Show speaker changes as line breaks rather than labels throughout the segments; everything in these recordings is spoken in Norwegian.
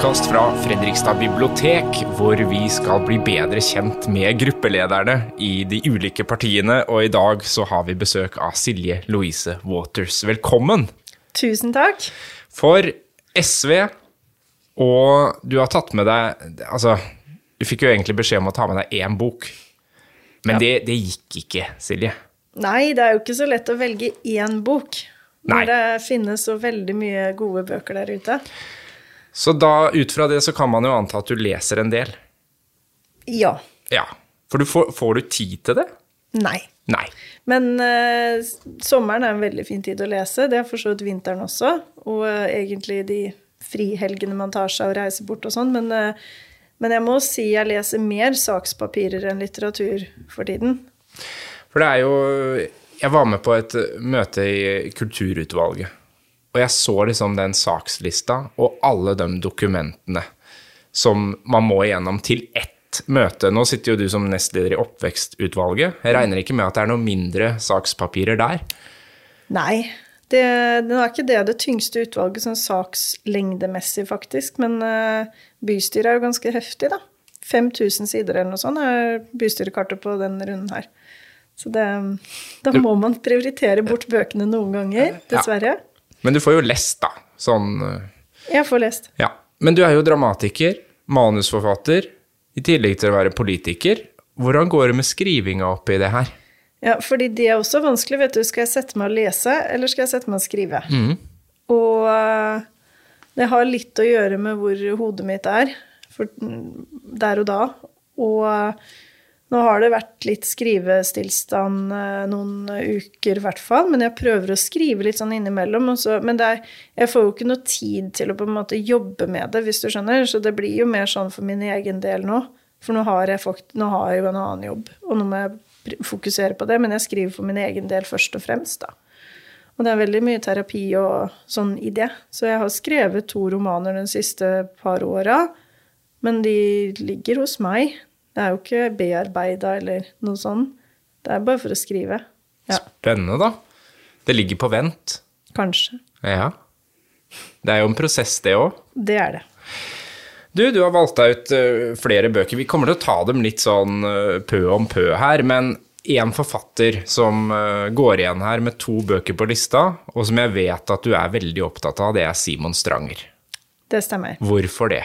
podkast fra Fredrikstad bibliotek, hvor vi skal bli bedre kjent med gruppelederne i de ulike partiene, og i dag så har vi besøk av Silje Louise Waters. Velkommen!
Tusen takk.
For SV, og du har tatt med deg Altså, du fikk jo egentlig beskjed om å ta med deg én bok, men
Ja.
det, det gikk ikke, Silje.
Nei, det er jo ikke så lett å velge én bok.
Nei.
Når det finnes så veldig mye gode bøker der ute.
Så da, ut fra det, så kan man jo anta at du leser en del.
Ja.
Ja. For du får, får du tid til det?
Nei.
Nei.
Men uh, sommeren er en veldig fin tid å lese. Det er for så vidt vinteren også. Og uh, egentlig de frihelgene man tar seg og reiser bort og sånn. Men, uh, men jeg må si jeg leser mer sakspapirer enn litteratur for tiden.
For det er jo Jeg var med på et møte i kulturutvalget. Og jeg så liksom den sakslista og alle de dokumentene som man må igjennom til ett møte. Nå sitter jo du som nestleder i oppvekstutvalget. Jeg regner ikke med at det er noe mindre sakspapirer der.
Nei, det, det er ikke det det tyngste utvalget sånn sakslengdemessig, faktisk. Men uh, bystyret er jo ganske heftig, da. 5000 sider eller noe sånt er bystyrekartet på denne runden her. Så det, da må man prioritere bort bøkene noen ganger, dessverre.
Men du får jo lest, da. Sånn eh,
Jeg får lest.
Ja. Men du er jo dramatiker, manusforfatter, i tillegg til å være politiker. Hvordan går det med skrivinga oppi det her?
Ja, fordi det er også vanskelig, vet du. Skal jeg sette meg og lese, eller skal jeg sette meg og skrive? Og eh, det har litt å gjøre med hvor hodet mitt er for, der og da. Og eh, nå har det vært litt skrivestillstand eh, noen uker, i hvert fall. Men jeg prøver å skrive litt sånn innimellom. Så, men er, jeg får jo ikke noe tid til å på en måte jobbe med det, hvis du skjønner. Så det blir jo mer sånn for min egen del nå. For nå har jeg, fakt, nå har jeg jo en annen jobb, og nå må jeg fokusere på det. Men jeg skriver for min egen del først og fremst, da. Og det er veldig mye terapi og sånn i det. Så jeg har skrevet to romaner de siste par åra, men de ligger hos meg. Det er jo ikke bearbeida eller noe sånt. Det er bare for å skrive. Ja,
Spennende, da. Det ligger på vent.
kanskje.
Ja. Det er jo en prosess, det òg.
Det er det.
Du, du har valgt deg ut eh, flere bøker. Vi kommer til å ta dem litt sånn eh, pø om pø her, men én forfatter som eh, går igjen her med to bøker på lista, og som jeg vet at du er veldig opptatt av, det er Simon Stranger.
Det stemmer.
Hvorfor det?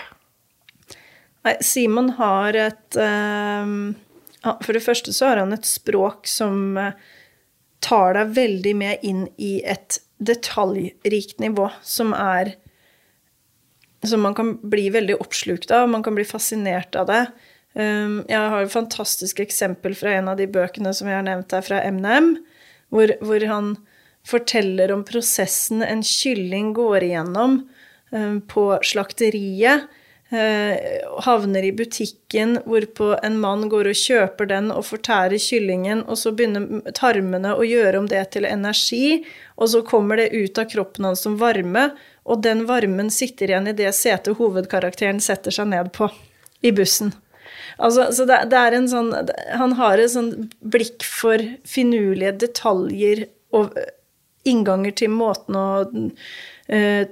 Nei, Simon har et ehm, For det første så har han et språk som eh, tar deg veldig med inn i et detaljrikt nivå, som er Som man kan bli veldig oppslukt av, man kan bli fascinert av det. Um, jeg har et fantastisk eksempel fra en av de bøkene som jeg har nevnt her, fra MNM, hvor, hvor han forteller om prosessen en kylling går igjennom um, på slakteriet. Eh, havner i butikken, hvorpå en mann går og kjøper den og fortærer kyllingen, og så begynner tarmene å gjøre om det til energi, og så kommer det ut av kroppen hans som varme, og den varmen sitter igjen i det setet hovedkarakteren setter seg ned på i bussen. Altså, så det, det er en sånn Han har et sånn blikk for finurlige detaljer og innganger til måten å eh,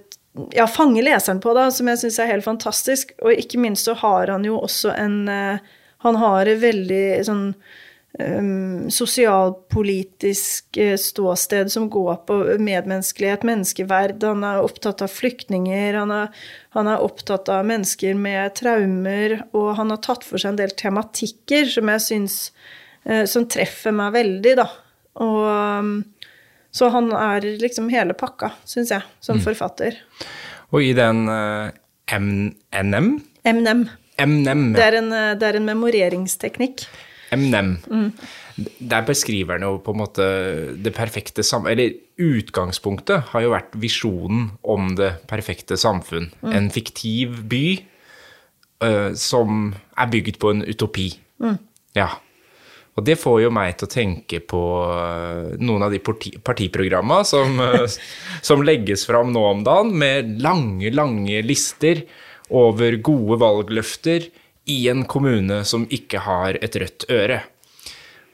ja, fange leseren på, da, som jeg syns er helt fantastisk. Og ikke minst så har han jo også en eh, Han har et veldig sånn um, sosialpolitisk eh, ståsted som går på medmenneskelighet, menneskeverd. Han er opptatt av flyktninger, han er, han er opptatt av mennesker med traumer, og han har tatt for seg en del tematikker som jeg syns uh, Som treffer meg veldig, da. Og um, så han er liksom hele pakka, syns jeg, som forfatter.
Og i den uh, MNM?
MNM.
MNM,
Det er en, eh, det er en memoreringsteknikk.
MNM.
Mm.
Der beskriver han jo på en måte det perfekte sam... Eller utgangspunktet har jo vært visjonen om det perfekte samfunn.
Mm.
En fiktiv by uh, som er bygd på en utopi.
Mm.
Ja. Og det får jo meg til å tenke på eh, noen av de parti partiprogramma som, eh, som legges fram nå om dagen, med lange, lange lister over gode valgløfter i en kommune som ikke har et rødt øre.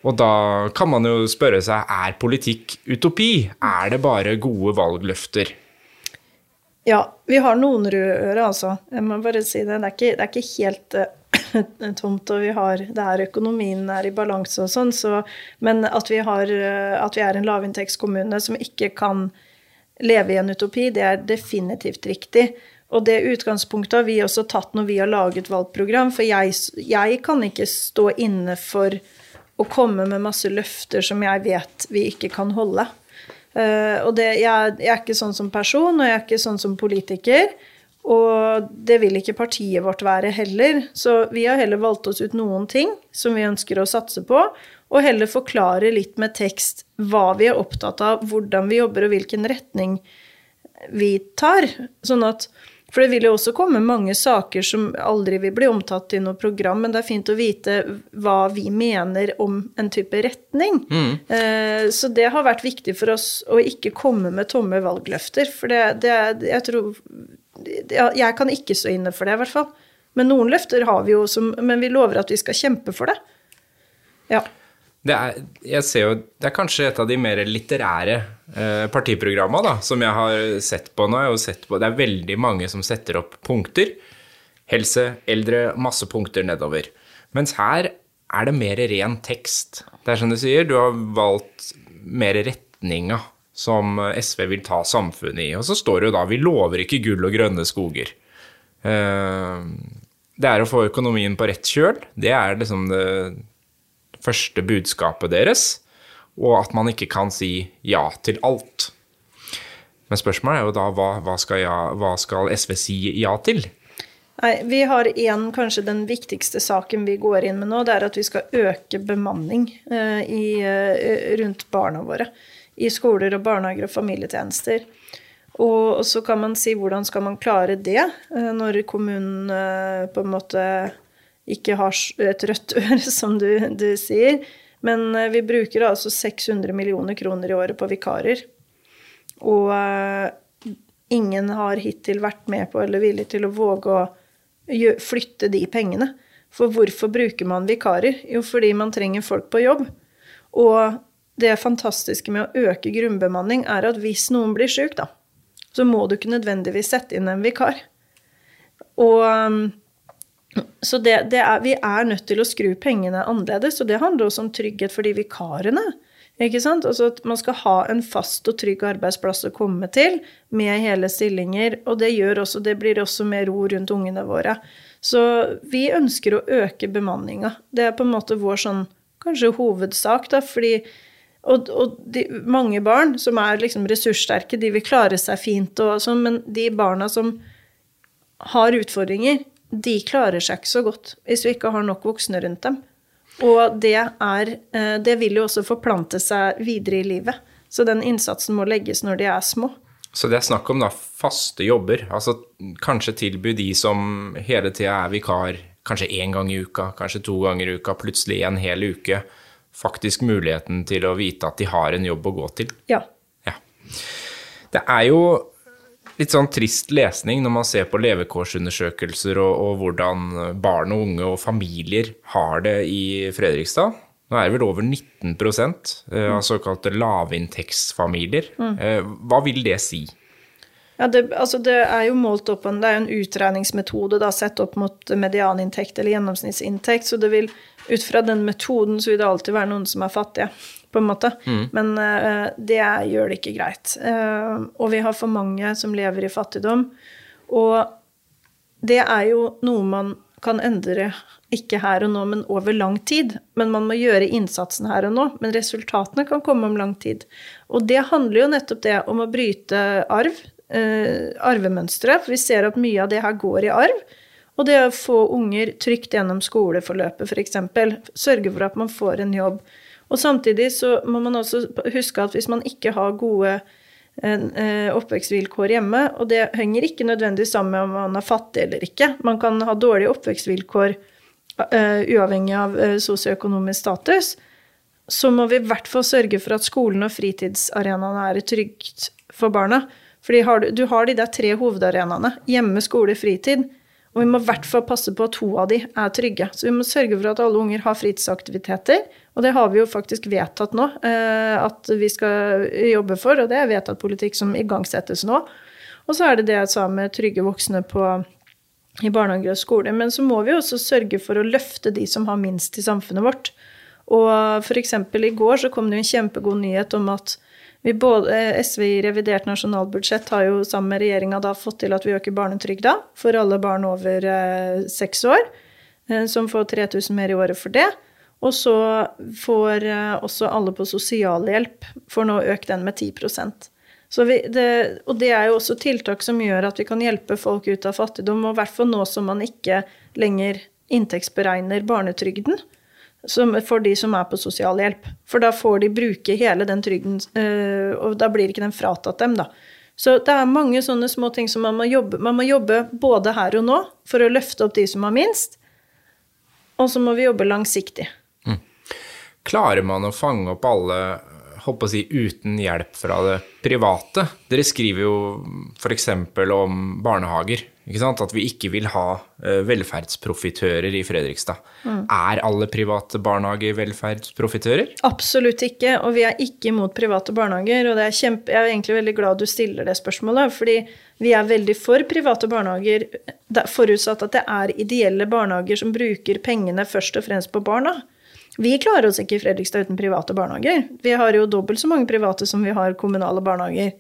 Og da kan man jo spørre seg, er politikk utopi? Er det bare gode valgløfter?
Ja, vi har noen røde ører, altså. Jeg må bare si det. Det er ikke, det er ikke helt uh, tomt, og vi har Det er økonomien er i balanse og sånn, så Men at vi, har, uh, at vi er en lavinntektskommune som ikke kan leve i en utopi, det er definitivt riktig. Og det utgangspunktet har vi også tatt når vi har laget valgprogram, for jeg, jeg kan ikke stå inne for å komme med masse løfter som jeg vet vi ikke kan holde. Uh, og det, jeg, jeg, er ikke sånn som person, og jeg er ikke sånn som politiker. Og det vil ikke partiet vårt være heller. Så vi har heller valgt oss ut noen ting som vi ønsker å satse på, og heller forklare litt med tekst hva vi er opptatt av, hvordan vi jobber, og hvilken retning vi tar. Sånn at for det vil jo også komme mange saker som aldri vil bli omtatt i noe program, men det er fint å vite hva vi mener om en type retning. Mm. Eh, så det har vært viktig for oss å ikke komme med tomme valgløfter. For det, det jeg tror Jeg kan ikke stå inne for det, i hvert fall. Men noen løfter har vi jo, som, men vi lover at vi skal kjempe for det. Ja.
Det er, jeg ser jo, det er kanskje et av de mer litterære eh, partiprogrammene da, som jeg har sett på nå. Sett på, det er veldig mange som setter opp punkter. Helse, eldre, masse punkter nedover. Mens her er det mer ren tekst. Det er som du sier, du har valgt mer retninga som SV vil ta samfunnet i. Og så står det jo da 'Vi lover ikke gull og grønne skoger'. Eh, det er å få økonomien på rett kjøl. Det er liksom det første budskapet deres, og at man ikke kan si ja til alt. Men spørsmålet er jo da hva, hva, skal, ja, hva skal, SV si ja til?
Nei, Vi har igjen kanskje den viktigste saken vi går inn med nå. Det er at vi skal øke bemanning eh, i, eh, rundt barna våre. I skoler og barnehager og familietjenester. Og, så kan man si hvordan skal man klare det eh, når kommunen eh, på en måte ikke har et rødt øre, som du, du sier. Men eh, vi bruker altså 600 millioner kroner i året på vikarer. Og ingen har hittil vært med på eller villig til å våge å flytte de pengene. For hvorfor bruker man vikarer? Jo, fordi man trenger folk på jobb. Og det fantastiske med å øke grunnbemanning er at hvis noen blir sjuk, da, så må du ikke nødvendigvis sette inn en vikar. Og um, så det, det er, vi er nødt til å skru pengene annerledes, og det handler også om trygghet for de vikarene. Ikke sant? Altså at man skal ha en fast og trygg arbeidsplass å komme til med hele stillinger. Og det, gjør også, det blir også mer ro rundt ungene våre. Så vi ønsker å øke bemanninga. Det er på en måte vår sånn kanskje hovedsak, da, fordi og, og de, mange barn som er liksom ressurssterke, de vil klare seg fint og sånn, men de barna som har utfordringer, de klarer seg ikke så godt hvis vi ikke har nok voksne rundt dem. Og det, er, eh, det vil jo også forplante seg videre i livet. Så den innsatsen må legges når de er små.
Så det er snakk om da faste jobber, altså kanskje tilby de som hele tida er vikar, kanskje én gang i uka, kanskje to ganger i uka, plutselig en hel uke, faktisk muligheten til å vite at de har en jobb å gå til.
Ja.
ja. Det er jo litt sånn trist lesning når man ser på levekårsundersøkelser og, og, hvordan barn og unge og familier har det i Fredrikstad. Nå er det vel over 19 eh, av såkalte lavinntektsfamilier. Mm. Eh, hva vil det si?
Ja, det, altså det, er jo målt opp en, det er en utregningsmetode da, sett opp mot medianinntekt eller gjennomsnittsinntekt. Så det vil, ut fra den metoden så vil det alltid være noen som er fattige på en måte. Mm. Men uh, det gjør det ikke greit. Uh, og vi har for mange som lever i fattigdom. Og det er jo noe man kan endre, ikke her og nå, men over lang tid. Men man må gjøre innsatsen her og nå. Men resultatene kan komme om lang tid. Og det handler jo nettopp det om å bryte arv. Uh, arvemønstre. For vi ser at mye av det her går i arv. Og det å få unger trygt gjennom skoleforløpet, f.eks. Sørge for at man får en jobb. Og samtidig så må man også huske at hvis man ikke har gode eh, oppvekstvilkår hjemme, og det henger ikke nødvendigvis sammen med om man er fattig eller ikke, man kan ha dårlige oppvekstvilkår uh, uavhengig av sosioøkonomisk status, så må vi i hvert fall sørge for at skolen og fritidsarenaene er trygt for barna. Fordi du, har de der tre hovedarenaene, hjemme, skole, fritid. Og vi må i hvert fall passe på at to av de er trygge. Så vi må sørge for at alle unger har fritidsaktiviteter. Og det har vi jo faktisk vedtatt nå eh, at vi skal jobbe for, og det er vedtatt politikk som igangsettes nå. Og så er det det jeg sa med trygge voksne på, i barnehage og skole. Men så må vi også sørge for å løfte de som har minst i samfunnet vårt. Og f.eks. i går så kom det jo en kjempegod nyhet om at både, SV i revidert nasjonalbudsjett har jo sammen med regjeringa fått til at vi øker barnetrygda for alle barn over eh, seks år, eh, som får 3000 mer i året for det. Og så får eh, også alle på sosialhjelp får nå økt den med 10% vi, det, Og det er jo også tiltak som gjør at vi kan hjelpe folk ut av fattigdom, og i hvert fall nå som man ikke lenger inntektsberegner barnetrygden for de som er på sosialhjelp. For da får de bruke hele den trygden, øh, og da blir ikke den fratatt dem, da. Så det er mange sånne små ting som man må jobbe Man må jobbe både her og nå for å løfte opp de som har minst, og så må vi jobbe langsiktig. Mm.
Klarer man å fange opp alle håper å si, uten hjelp fra det private. Dere skriver jo f.eks. om barnehager. At vi ikke vil ha uh, velferdsprofitører i Fredrikstad. Mm. Er alle private barnehager velferdsprofitører?
Absolutt ikke, og vi er ikke imot private barnehager. Og er kjempe, jeg er egentlig veldig glad du stiller det spørsmålet, fordi vi er veldig for private barnehager, forutsatt at det er ideelle barnehager som bruker pengene først og fremst på barna. Vi klarer oss ikke i Fredrikstad uten private barnehager. Vi har jo dobbelt så mange private som vi har kommunale barnehager.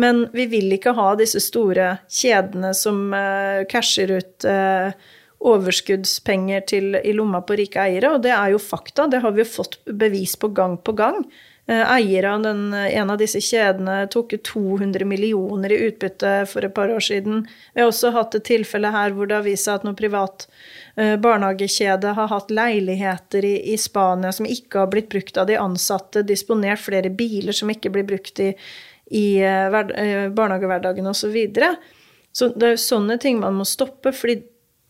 Men vi vil ikke ha disse store kjedene som uh, casher ut uh, overskuddspenger til, i lomma på rike eiere, og det er jo fakta. Det har vi jo fått bevis på gang på gang. Uh, eiere av den, en av disse kjedene tok 200 millioner i utbytte for et par år siden. Vi har også hatt et tilfelle her hvor det har vist seg at noen privat Eh, barnehagekjede har hatt leiligheter i, i, Spania som ikke har blitt brukt av de ansatte, disponert flere biler som ikke blir brukt i, i uh, barnehagehverdagen osv. Så, videre. så det er jo sånne ting man må stoppe, fordi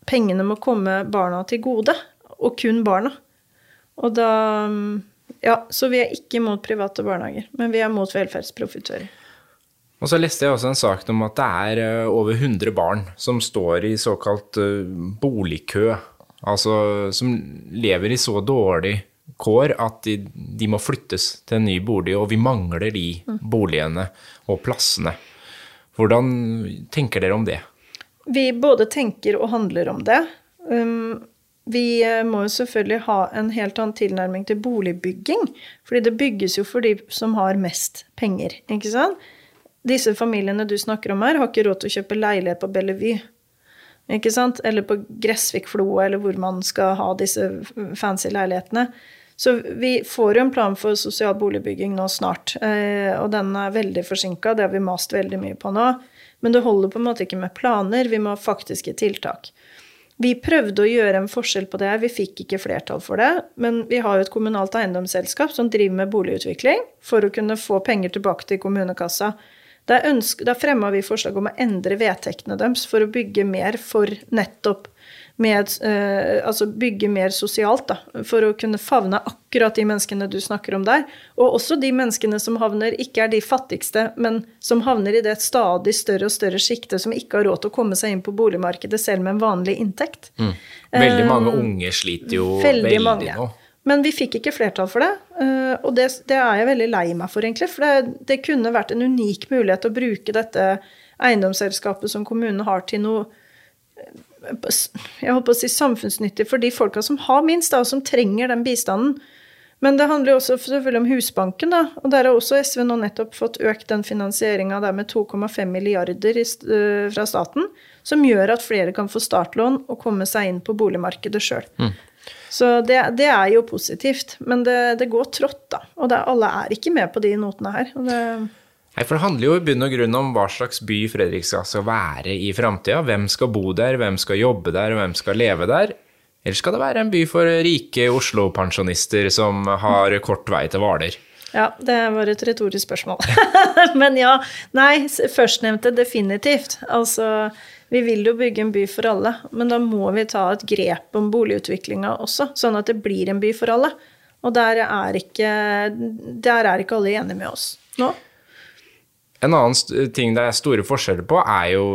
pengene må komme barna til gode. Og kun barna. Og da mm, Ja, så vi er ikke mot private barnehager, men vi er mot velferdsprofitører.
Og så leste jeg også en sak om at det er eh, over 100 barn som står i såkalt eh, boligkø. Altså som lever i så dårlig kår at de, de, må flyttes til en ny bolig, og vi mangler de boligene og plassene. Hvordan tenker dere om det?
Vi både tenker og handler om det. Um, vi eh, må jo selvfølgelig ha en helt annen tilnærming til boligbygging. Fordi det bygges jo for de som har mest penger, ikke sant? Disse familiene du snakker om her, har ikke råd til å kjøpe leilighet på Bellevue. Ikke sant? Eller på Gressvikfloa, eller hvor man skal ha disse fancy leilighetene. Så vi får jo en plan for sosial boligbygging nå snart. Eh, og den er veldig forsinka, det har vi mast veldig mye på nå. Men det holder på en måte ikke med planer, vi må ha faktiske tiltak. Vi prøvde å gjøre en forskjell på det vi fikk ikke flertall for det. Men vi har jo et kommunalt eiendomsselskap som driver med boligutvikling for å kunne få penger tilbake til kommunekassa. Da, da fremma vi forslag om å endre vedtektene deres for å bygge mer for nettopp med, eh, altså bygge mer sosialt, da, for å kunne favne akkurat de menneskene du snakker om der. Og også de menneskene som havner, ikke er de fattigste, men som havner i det stadig større og større sjiktet som ikke har råd til å komme seg inn på boligmarkedet selv med en vanlig inntekt. Mm.
Veldig mange um, unge sliter jo veldig, veldig nå.
Men vi fikk ikke flertall for det, eh, og det, det er jeg veldig lei meg for, egentlig. For det, det, kunne vært en unik mulighet å bruke dette eiendomsselskapet som kommunen har, til noe eh, jeg håper å si samfunnsnyttig for de folka som har minst, da, og som trenger den bistanden. Men det handler jo også selvfølgelig om Husbanken, da. Og der har også SV nå nettopp fått økt den finansieringa med 2,5 milliarder eh, fra staten. Som gjør at flere kan få startlån og komme seg inn på boligmarkedet sjøl. Mm. Så det, det, er jo positivt. Men det, det går trått, da. Og det, alle er ikke med på de notene her.
Nei, for Det handler jo i bunn og grunn om hva slags by Fredrikstad skal være i framtida. Hvem skal bo der, hvem skal jobbe der, og hvem skal leve der? Eller skal det være en by for rike Oslo-pensjonister som har kort vei til Hvaler?
Ja, det var et retorisk spørsmål. Men ja. Nei, førstnevnte definitivt. Altså vi vil jo bygge en by for alle, men da må vi ta et grep om boligutviklinga også, sånn at det blir en by for alle. Og der er ikke, der er ikke alle enige med oss nå.
En annen ting det er store forskjeller på, er jo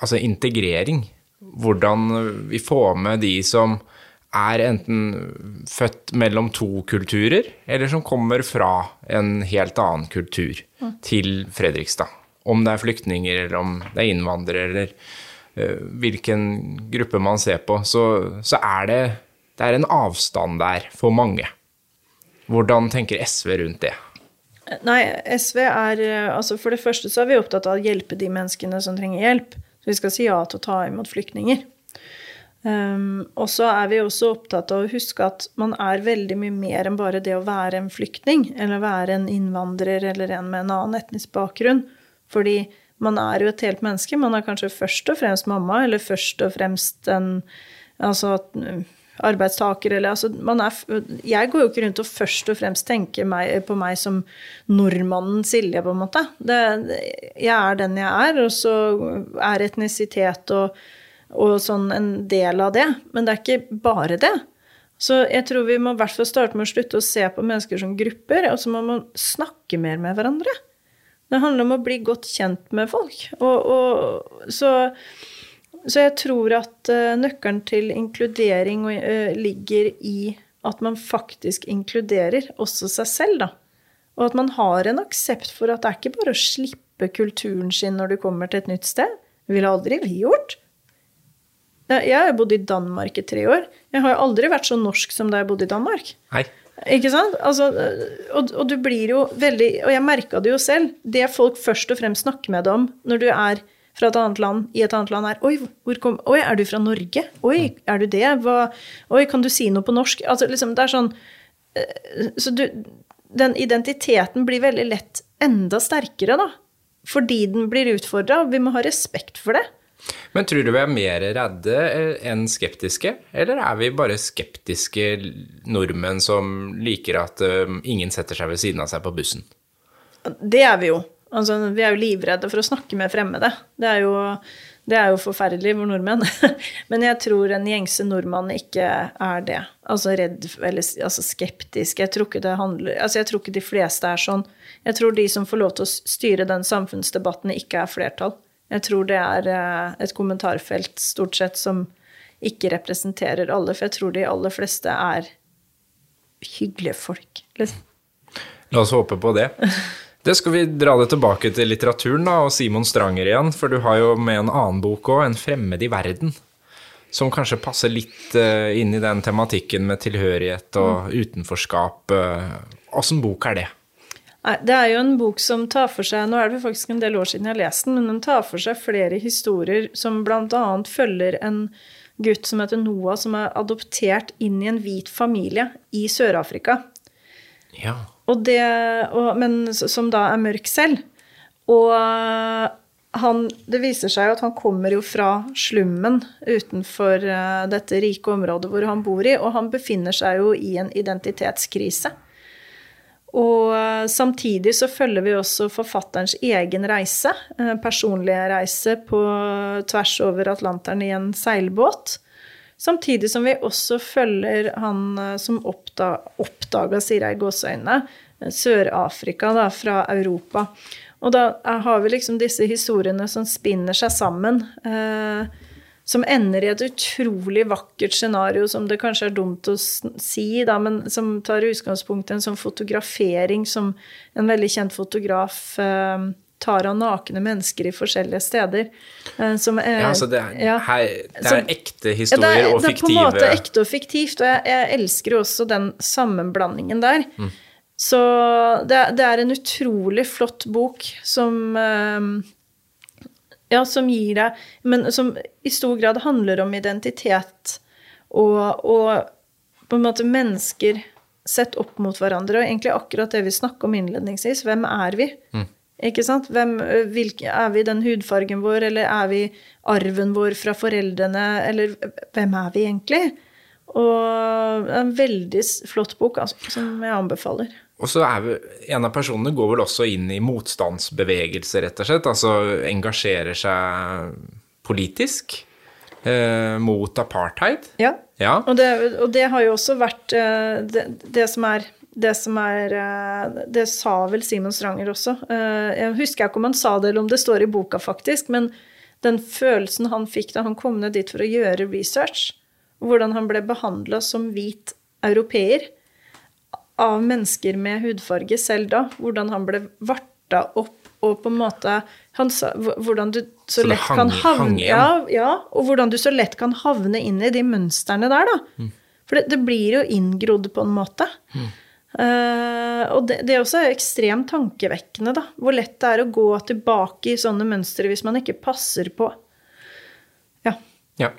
altså integrering. Hvordan vi får med de som er enten født mellom to kulturer, eller som kommer fra en helt annen kultur, til Fredrikstad. om det er flyktninger, eller om det er innvandrere, eller uh, hvilken gruppe man ser på, så, så er det, det er en avstand der for mange. Hvordan tenker SV rundt det?
Nei, SV er altså For det første så er vi opptatt av å hjelpe de menneskene som trenger hjelp. Så vi skal si ja til å ta imot flyktninger. Um, og så er vi også opptatt av å huske at man er veldig mye mer enn bare det å være en flyktning, eller være en innvandrer eller en med en annen etnisk bakgrunn. Fordi man er jo et helt menneske. Man er kanskje først og fremst mamma, eller først og fremst en altså, arbeidstaker, eller altså er, Jeg går jo ikke rundt og først og fremst tenker meg, på meg som nordmannen Silje, på en måte. Det, jeg er den jeg er, og så er etnisitet og og sånn en del av det. Men det er ikke bare det. Så jeg tror vi må i hvert fall starte med å slutte å se på mennesker som grupper, og så må man snakke mer med hverandre. Det handler om å bli godt kjent med folk. Og, og, så, så, jeg tror at uh, nøkkelen til inkludering uh, ligger i at man faktisk inkluderer også seg selv, da. Og at man har en aksept for at det er ikke bare å slippe kulturen sin når du kommer til et nytt sted. Det ville aldri vi gjort. Jeg har bodd i Danmark i tre år. Jeg har aldri vært så norsk som da jeg bodde i Danmark.
Nei.
Ikke sant? Altså, og, og, du blir jo veldig Og jeg merka det jo selv. Det folk først og fremst snakker med deg om når du er fra et annet land, i et annet land, er Oi, hvor kom, oi er du fra Norge? Oi, er du det? Hva, oi, kan du si noe på norsk? Altså, liksom, det er sånn eh, Så du Den identiteten blir veldig lett enda sterkere, da. Fordi den blir utfordra. Vi må ha respekt for det.
Men tror du vi er mer redde enn skeptiske, eller er vi bare skeptiske nordmenn som liker at um, ingen setter seg ved siden av seg på bussen?
Det er vi jo. Altså, vi er jo livredde for å snakke med fremmede. Det er jo, det er jo forferdelig for nordmenn. Men jeg tror en gjengse nordmann ikke er det. Altså redd eller altså skeptisk. Jeg tror, ikke det handler, altså jeg tror ikke de fleste er sånn. Jeg tror de som får lov til å styre den samfunnsdebatten, ikke er flertall. Jeg tror det er eh, et kommentarfelt stort sett som ikke representerer alle, for jeg tror de aller fleste er hyggelige folk. Liksom.
La oss håpe på det. Det skal vi dra det tilbake til litteraturen da, og Simon Stranger igjen, for du har jo med en annen bok òg, 'En fremmed i verden', som kanskje passer litt uh, inn i den tematikken med tilhørighet og utenforskap. Åssen uh, bok er det?
Nei, det er jo en bok som tar for seg Nå er det faktisk en del år siden jeg har lest den, men den tar for seg flere historier som bl.a. følger en gutt som heter Noah, som er adoptert inn i en hvit familie i Sør-Afrika.
Ja.
Og det, og, men som da er mørk selv. Og han, det viser seg jo at han kommer jo fra slummen utenfor uh, dette rike området hvor han bor i, og han befinner seg jo i en identitetskrise. Og eh, samtidig så følger vi også forfatterens egen reise, eh, personlige reise på tvers over Atlanteren i en seilbåt. Samtidig som vi også følger han eh, som oppdaga, sier jeg i gåseøynene, Sør-Afrika da, fra Europa. Og da har vi liksom disse historiene som spinner seg sammen. Eh, som ender i et utrolig vakkert scenario som det kanskje er dumt å si, da, men som tar utgangspunkt i en sånn fotografering som en veldig kjent fotograf eh, tar av nakne mennesker i forskjellige steder.
Eh, som er, ja, så det er, ja, her, det er som, ekte historier ja, er, og fiktive Det er på en
måte ekte og fiktivt, og jeg, jeg elsker jo også den sammenblandingen der. Mm. Så det, det, er en utrolig flott bok som eh, ja, som gir deg Men som i stor grad handler om identitet og, og på en måte mennesker sett opp mot hverandre. Og egentlig akkurat det vi snakker om innledningsvis. Hvem er vi? Mm. Ikke sant? Hvem, hvilke, er vi den hudfargen vår, eller er vi arven vår fra foreldrene, eller hvem er vi egentlig? Og en veldig flott bok altså, som jeg anbefaler.
Og så er vi, En av personene går vel også inn i motstandsbevegelse, rett og slett. Altså engasjerer seg politisk eh, mot apartheid.
Ja, ja. Og, det, og, det, har jo også vært eh, det, det, som er det som er eh, Det sa vel Simon Stranger også. Eh, jeg husker ikke om han sa det, eller om det står i boka, faktisk. Men den følelsen han fikk da han kom ned dit for å gjøre research, hvordan han ble behandla som hvit europeer av mennesker med hudfarge selv da. Hvordan han ble varta opp og på en måte han sa, hvordan du så,
Så
lett
hang-
kan havne ja, ja, og hvordan du så lett kan havne inn i de mønstrene der, da.
Mm.
For det, det blir jo inngrodd på en måte. Eh, og det, det er også ekstremt tankevekkende, da. Hvor lett det er å gå tilbake i sånne mønstre hvis man ikke passer på. Ja.
Ja.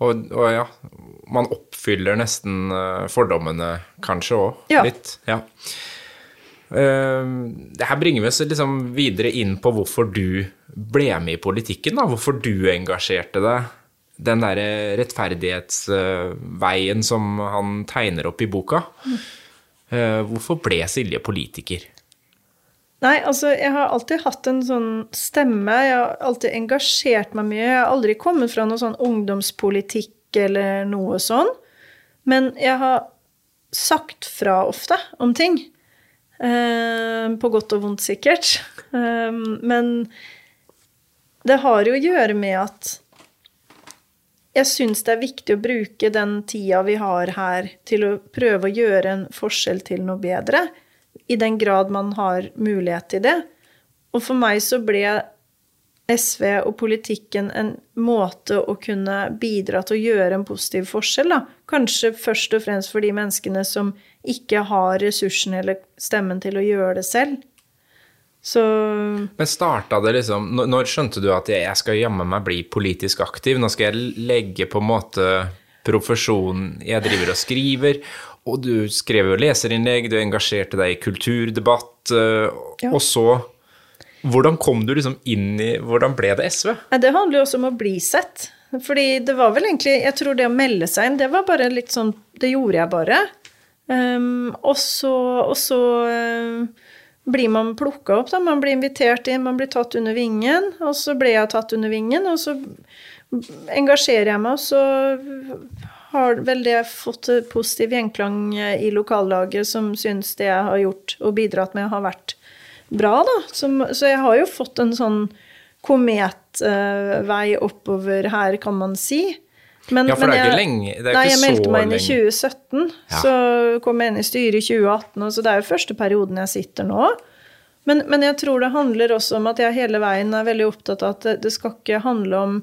Og, og ja, man oppfyller nesten eh, fordommene kanskje òg,
Ja.
litt. Ja. Uh, det her bringer vi oss liksom videre inn på hvorfor du ble med i politikken, da. Hvorfor du engasjerte deg. Den derre rettferdighetsveien som han tegner opp i boka. Eh, hvorfor ble Silje politiker?
Nei, altså, jeg har alltid hatt en sånn stemme. Jeg har alltid engasjert meg mye. Jeg har aldri kommet fra noe sånn ungdomspolitikk eller noe sånn. Men jeg har sagt fra ofte om ting. Eh, på godt og vondt, sikkert. Eh, men det har jo å gjøre med at jeg syns det er viktig å bruke den tida vi har her, til å prøve å gjøre en forskjell til noe bedre. I den grad man har mulighet til det. Og for meg så ble SV og politikken en måte å kunne bidra til å gjøre en positiv forskjell. Da. Kanskje først og fremst for de menneskene som ikke har ressursene eller stemmen til å gjøre det selv. Så
Men starta det liksom Når, skjønte du at jeg, skal jammen meg bli politisk aktiv? Nå skal jeg legge på en måte profesjonen Jeg driver og skriver, og du skrev jo leserinnlegg, du engasjerte deg i kulturdebatt, eh,
Ja.
og så Hvordan kom du liksom inn i Hvordan ble det SV?
Det handler jo også om å bli sett. Fordi det var vel egentlig Jeg tror det å melde seg inn, det var bare litt sånn Det gjorde jeg bare. Um, og så, og så ehm, blir man plukka opp, da. Man blir invitert inn, man blir tatt under vingen. Og så ble jeg tatt under vingen, og så engasjerer jeg meg, og så har vel det fått positiv gjenklang i lokallaget, som syns det jeg har gjort og bidratt med, har vært bra, da. Så jeg har jo fått en sånn kometvei oppover her, kan man si. Men,
Ja, for
men
det er ikke lenge- det er
nei, jeg meldte meg inn i 2017.
Ja.
Så kom jeg inn i styret i 2018, og så det er jo første perioden jeg sitter nå. Men, men jeg tror det handler også om at jeg hele veien er veldig opptatt av at det, det skal ikke handle om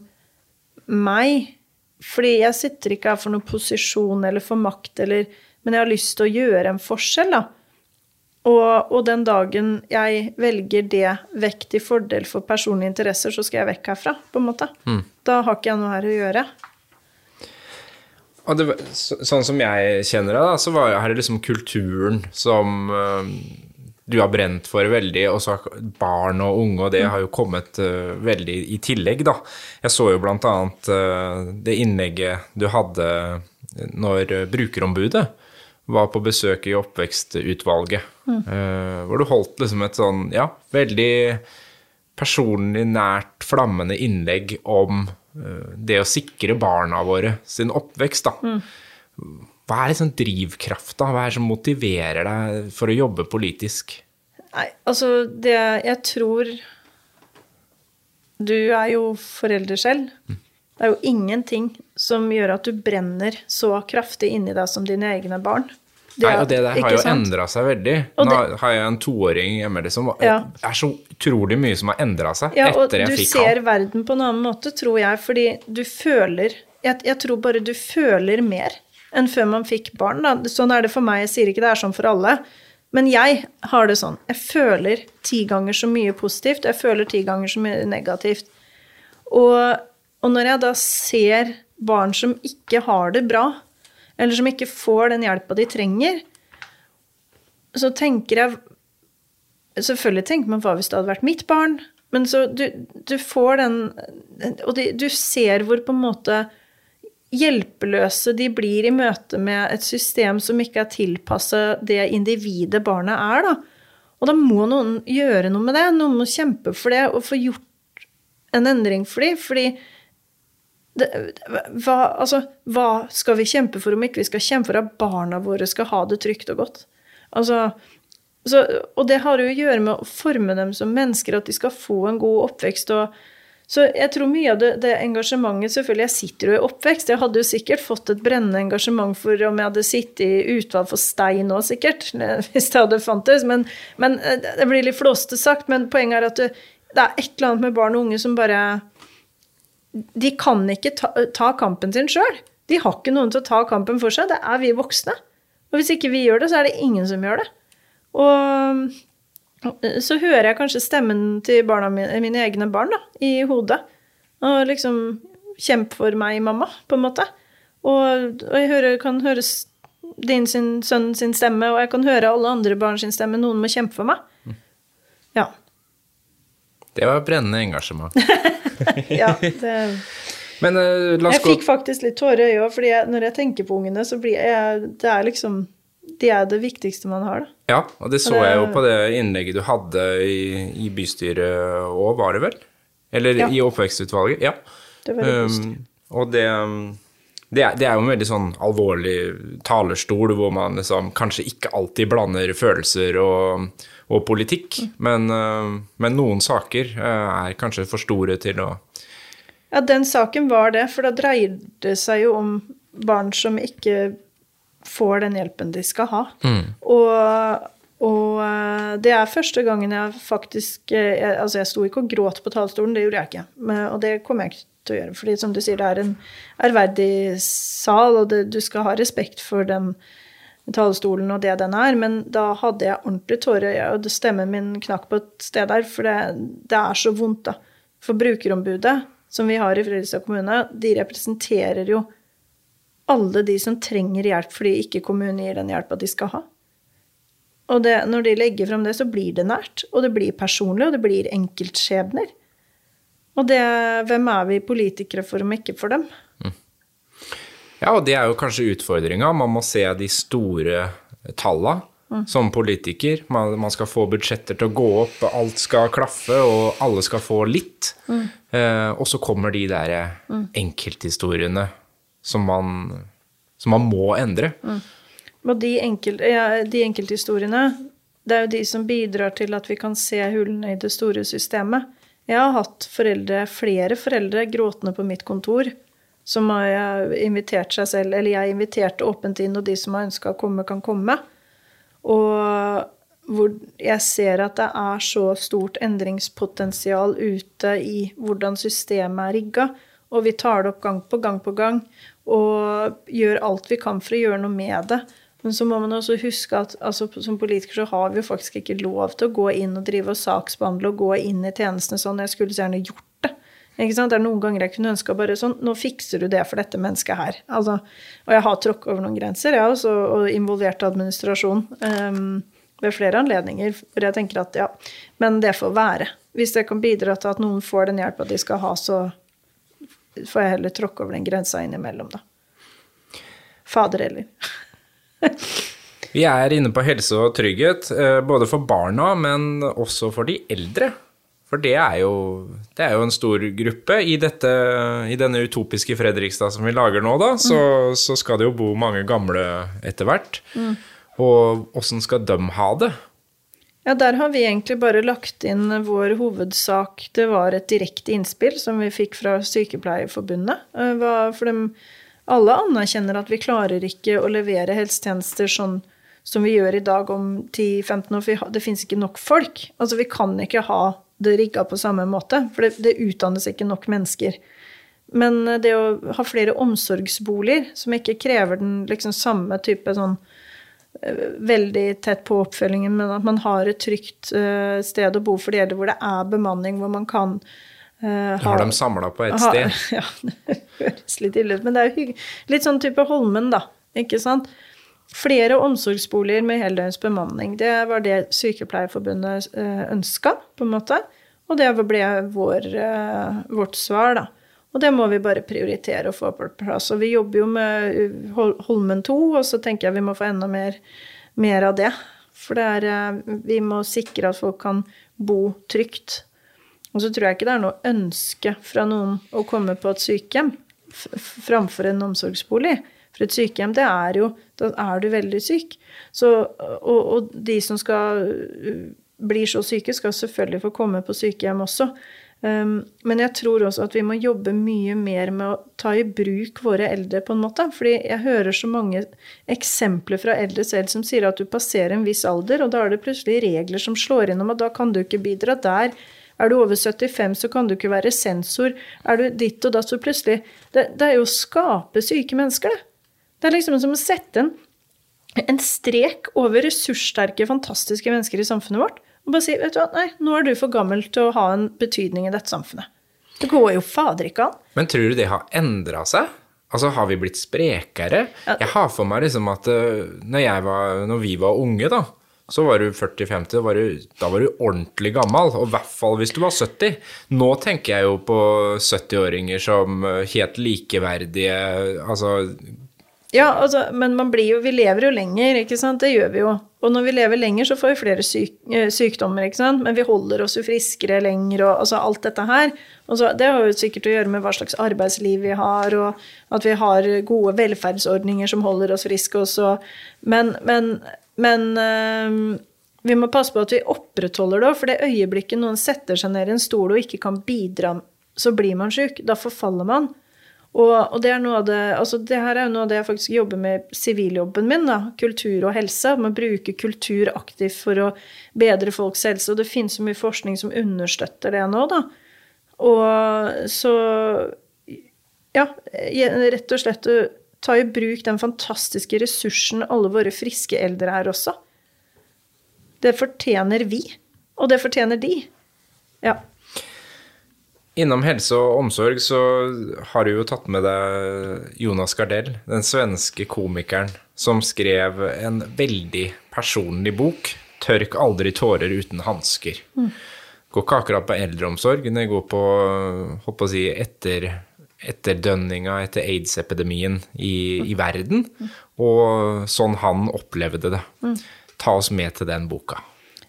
meg. Fordi jeg sitter ikke her for noen posisjon eller for makt, eller, men jeg har lyst til å gjøre en forskjell, da. Og, og den dagen jeg velger det vekk til fordel for personlige interesser, så skal jeg vekk herfra, på en måte. Da har ikke jeg noe her å gjøre.
Og det, så, sånn som jeg kjenner da, så var er det liksom kulturen som eh, du har brent for veldig, og så har barn og unge, og det har jo kommet eh, veldig i tillegg, da. Jeg så jo blant annet eh, det innlegget du hadde når brukerombudet var på besøk i oppvekstutvalget, eh, hvor du holdt liksom et sånn, ja, veldig personlig, nært, flammende innlegg om det å sikre barna våre sin oppvekst, da. Hva er liksom drivkrafta? Hva er det som motiverer deg for å jobbe politisk?
Nei, altså det Jeg tror Du er jo forelder selv. Det er jo ingenting som gjør at du brenner så kraftig inni deg som dine egne barn.
Nei, og det der har jo endra seg veldig.
Og
Nå har jeg en toåring hjemme liksom, og
Ja.
det er så utrolig mye som har endra seg
Ja, og
etter
du
jeg fikk
ser verden på en annen måte, tror jeg, fordi du føler jeg, jeg tror bare du føler mer enn før man fikk barn. Da. Sånn er det for meg, jeg sier ikke det er sånn for alle. Men jeg har det sånn. Jeg føler ti ganger så mye positivt, og jeg føler ti ganger så mye negativt. Og, og når jeg da ser barn som ikke har det bra, eller som ikke får den hjelpa de trenger, så tenker jeg Selvfølgelig tenker man hva hvis det hadde vært mitt barn? Men så du, du får den Og de, du ser hvor på en måte hjelpeløse de blir i møte med et system som ikke er tilpassa det individet barnet er, da. Og da må noen gjøre noe med det. Noen må kjempe for det og få gjort en endring for dem. Fordi det, hva, altså, hva skal vi kjempe for om ikke vi skal kjempe for at barna våre skal ha det trygt og godt? Altså, så, og det har jo å gjøre med å forme dem som mennesker, at de skal få en god oppvekst og Så jeg tror mye av det, det engasjementet Selvfølgelig, jeg sitter jo i oppvekst. Jeg hadde jo sikkert fått et brennende engasjement for om jeg hadde sittet i utvalg for stein nå, sikkert. Hvis det hadde fantes. Men, men eh, det blir litt flåste sagt. Men poenget er at det, det, er et eller annet med barn og unge som bare De kan ikke ta, ta kampen sin sjøl. De har ikke noen til å ta kampen for seg. Det er vi voksne. Og hvis ikke vi gjør det, så er det ingen som gjør det. Og så hører jeg kanskje stemmen til mine, mine egne barn da, i hodet. Og liksom Kjemp for meg, mamma, på en måte. Og, og jeg hører, kan høre din sin, sønn sin stemme, og jeg kan høre alle andre barn sin stemme. Noen må kjempe for meg. Ja.
Det var brennende engasjement.
ja, det...
Men uh,
jeg fikk faktisk litt tårer i øya, for når jeg tenker på ungene, så blir jeg Det er liksom de er det viktigste man har, da.
Ja, og det så det, jeg jo på det innlegget du hadde i, i bystyret òg, var det vel? Eller ja. i oppvekstutvalget? Ja.
Det var det um,
og det, det er, det er, jo en veldig sånn alvorlig talerstol hvor man liksom kanskje ikke alltid blander følelser og, og politikk, mm. men, uh, men, noen saker uh, er kanskje for store til å
Ja, den saken var det, for da dreier det seg jo om barn som ikke får den hjelpen de skal ha. Mm. Og, og, eh, det er første gangen jeg faktisk eh, jeg, Altså, jeg sto ikke og gråt på talerstolen, det gjorde jeg ikke. Men, og det kommer jeg ikke til å gjøre. fordi som du sier, det er en ærverdig sal, og det, du skal ha respekt for den talerstolen og det den er, men da hadde jeg ordentlig tårer, og stemmen min knakk på et sted der, for det, det er så vondt, da. For brukerombudet, som vi har i Fredrikstad kommune, de representerer jo alle de som trenger hjelp fordi ikke kommunen gir den hjelpa de skal ha. Og det, når de legger fram det, så blir det nært, og det blir personlig, og det blir enkeltskjebner. Og det, hvem er vi politikere for om ikke for dem?
Ja, og det er jo kanskje utfordringa. Man må se de store talla mm. som politiker. Man, man, skal få budsjetter til å gå opp, alt skal klaffe, og alle skal få litt. Mm. Eh, og så kommer de der mm. enkelthistoriene som man, som man må endre. Mm.
Og de, enkel, ja, de enkelthistoriene, det er jo de som bidrar til at vi kan se hullene i det store systemet. Jeg har hatt foreldre, flere foreldre gråtende på mitt kontor som har invitert seg selv, eller jeg inviterte åpent inn, og de som har ønska å komme, kan komme. Og hvor jeg ser at det er så stort endringspotensial ute i hvordan systemet er rigga. Og vi tar det opp gang på gang på gang og gjør alt vi kan for å gjøre noe med det. Men så må man også huske at altså, som politiker så har vi jo faktisk ikke lov til å gå inn og drive og saksbehandle og gå inn i tjenestene sånn. Jeg skulle så gjerne gjort. Ikke sant? Det er noen ganger jeg kunne ønska bare sånn Nå fikser du det for dette mennesket her. Altså, og jeg har tråkket over noen grenser, jeg også, og involvert administrasjon um, ved flere anledninger. For jeg tenker at ja, men det får være. Hvis det kan bidra til at noen får den hjelpa de skal ha, så får jeg heller tråkke over den grensa innimellom, da. Fader heller.
Vi er inne på helse og trygghet, eh, både for barna, men også for de eldre. For det er jo, det er jo en stor gruppe. I, dette, I, denne utopiske Fredrikstad som vi lager nå, da, så, mm. så skal det jo bo mange gamle etter hvert. Mm. Og åssen skal de ha det?
Ja, der har vi egentlig bare lagt inn vår hovedsak. Det var et direkte innspill som vi fikk fra Sykepleierforbundet. Eh, for de, alle anerkjenner at vi klarer ikke å levere helsetjenester sånn som vi gjør i dag om 10-15 år, for det fins ikke nok folk. Altså, vi kan ikke ha det rigga på samme måte, for det, det utdannes ikke nok mennesker. Men eh, det å ha flere omsorgsboliger som ikke krever den liksom samme type sånn veldig tett på oppfølgingen, men at man har et trygt uh, sted å bo for de eldre, hvor det er bemanning, hvor man kan
uh, ha Har dem samla på ett sted?
Ja, det høres litt ille ut, men det er jo litt sånn type Holmen, da. Ikke sant? Flere omsorgsboliger med heldøgns bemanning. Det var det Sykepleierforbundet eh, ønska, på en måte. Og det ble vår, vårt svar, da. Og det må vi bare prioritere å få på plass. Og vi jobber jo med Holmen 2, og så tenker jeg vi må få enda mer, mer av det. For det er, eh, vi må sikre at folk kan bo trygt. Og så tror jeg ikke det er noe ønske fra noen å komme på et sykehjem framfor en omsorgsbolig. For et sykehjem, det er jo Da er du veldig syk. Så, og, og de som skal blir så syke, skal selvfølgelig få komme på sykehjem også. Um, men jeg tror også at vi må jobbe mye mer med å ta i bruk våre eldre, på en måte. Fordi jeg hører så mange eksempler fra eldre selv som sier at du passerer en viss alder, og da er det plutselig regler som slår innom, og da kan du ikke bidra der. Er du over 75, så kan du ikke være sensor. Er du ditt og datt, så plutselig det, det, er jo å skape syke mennesker, det. Det er liksom som å sette en, en strek over ressurssterke, fantastiske mennesker i samfunnet vårt. Og bare si vet du hva, nei, nå er du for gammel til å ha en betydning i dette samfunnet. Det går jo fader ikke an.
Men tror du det har endra seg? Altså, Har vi blitt sprekere? Jeg har for meg liksom at uh, når, var, når vi var unge, da, så var du 40-50, da, da, var du ordentlig gammel. Og i hvert fall hvis du var 70. Nå tenker jeg jo på 70-åringer som eh, helt likeverdige Altså
ja, altså, men man blir jo Vi lever jo lenger, ikke sant. Det gjør vi jo. Og når vi lever lenger, så får vi flere syk, eh, sykdommer, ikke sant. Men vi holder oss jo friskere lenger, og altså alt dette her. Så, det har jo sikkert å gjøre med hva slags arbeidsliv vi har, og at vi har gode velferdsordninger som holder oss friske også. Men, men, men øh, vi må passe på at vi opprettholder det for det øyeblikket noen setter seg ned i en stol og ikke kan bidra, så blir man sjuk. Da forfaller man. Og, og, det er noe av det altså det her er jo noe av det jeg faktisk jobber med siviljobben min, da, kultur og helse. Man bruker kultur aktivt for å bedre folks helse, og det finnes så mye forskning som understøtter det nå, da. Og så Ja, rett og slett ta i bruk den fantastiske ressursen alle våre friske eldre er også. Det fortjener vi, og det fortjener de. Ja.
Innom helse og omsorg så har du jo tatt med deg Jonas Gardell, den svenske komikeren som skrev en veldig personlig bok, 'Tørk aldri tårer uten hansker'. Mm. Går ikke akkurat på eldreomsorg, det går på, håper å si, etter, etterdønninga etter aids-epidemien i, i, verden, og sånn han opplevde det. Mm. Ta oss med til den boka.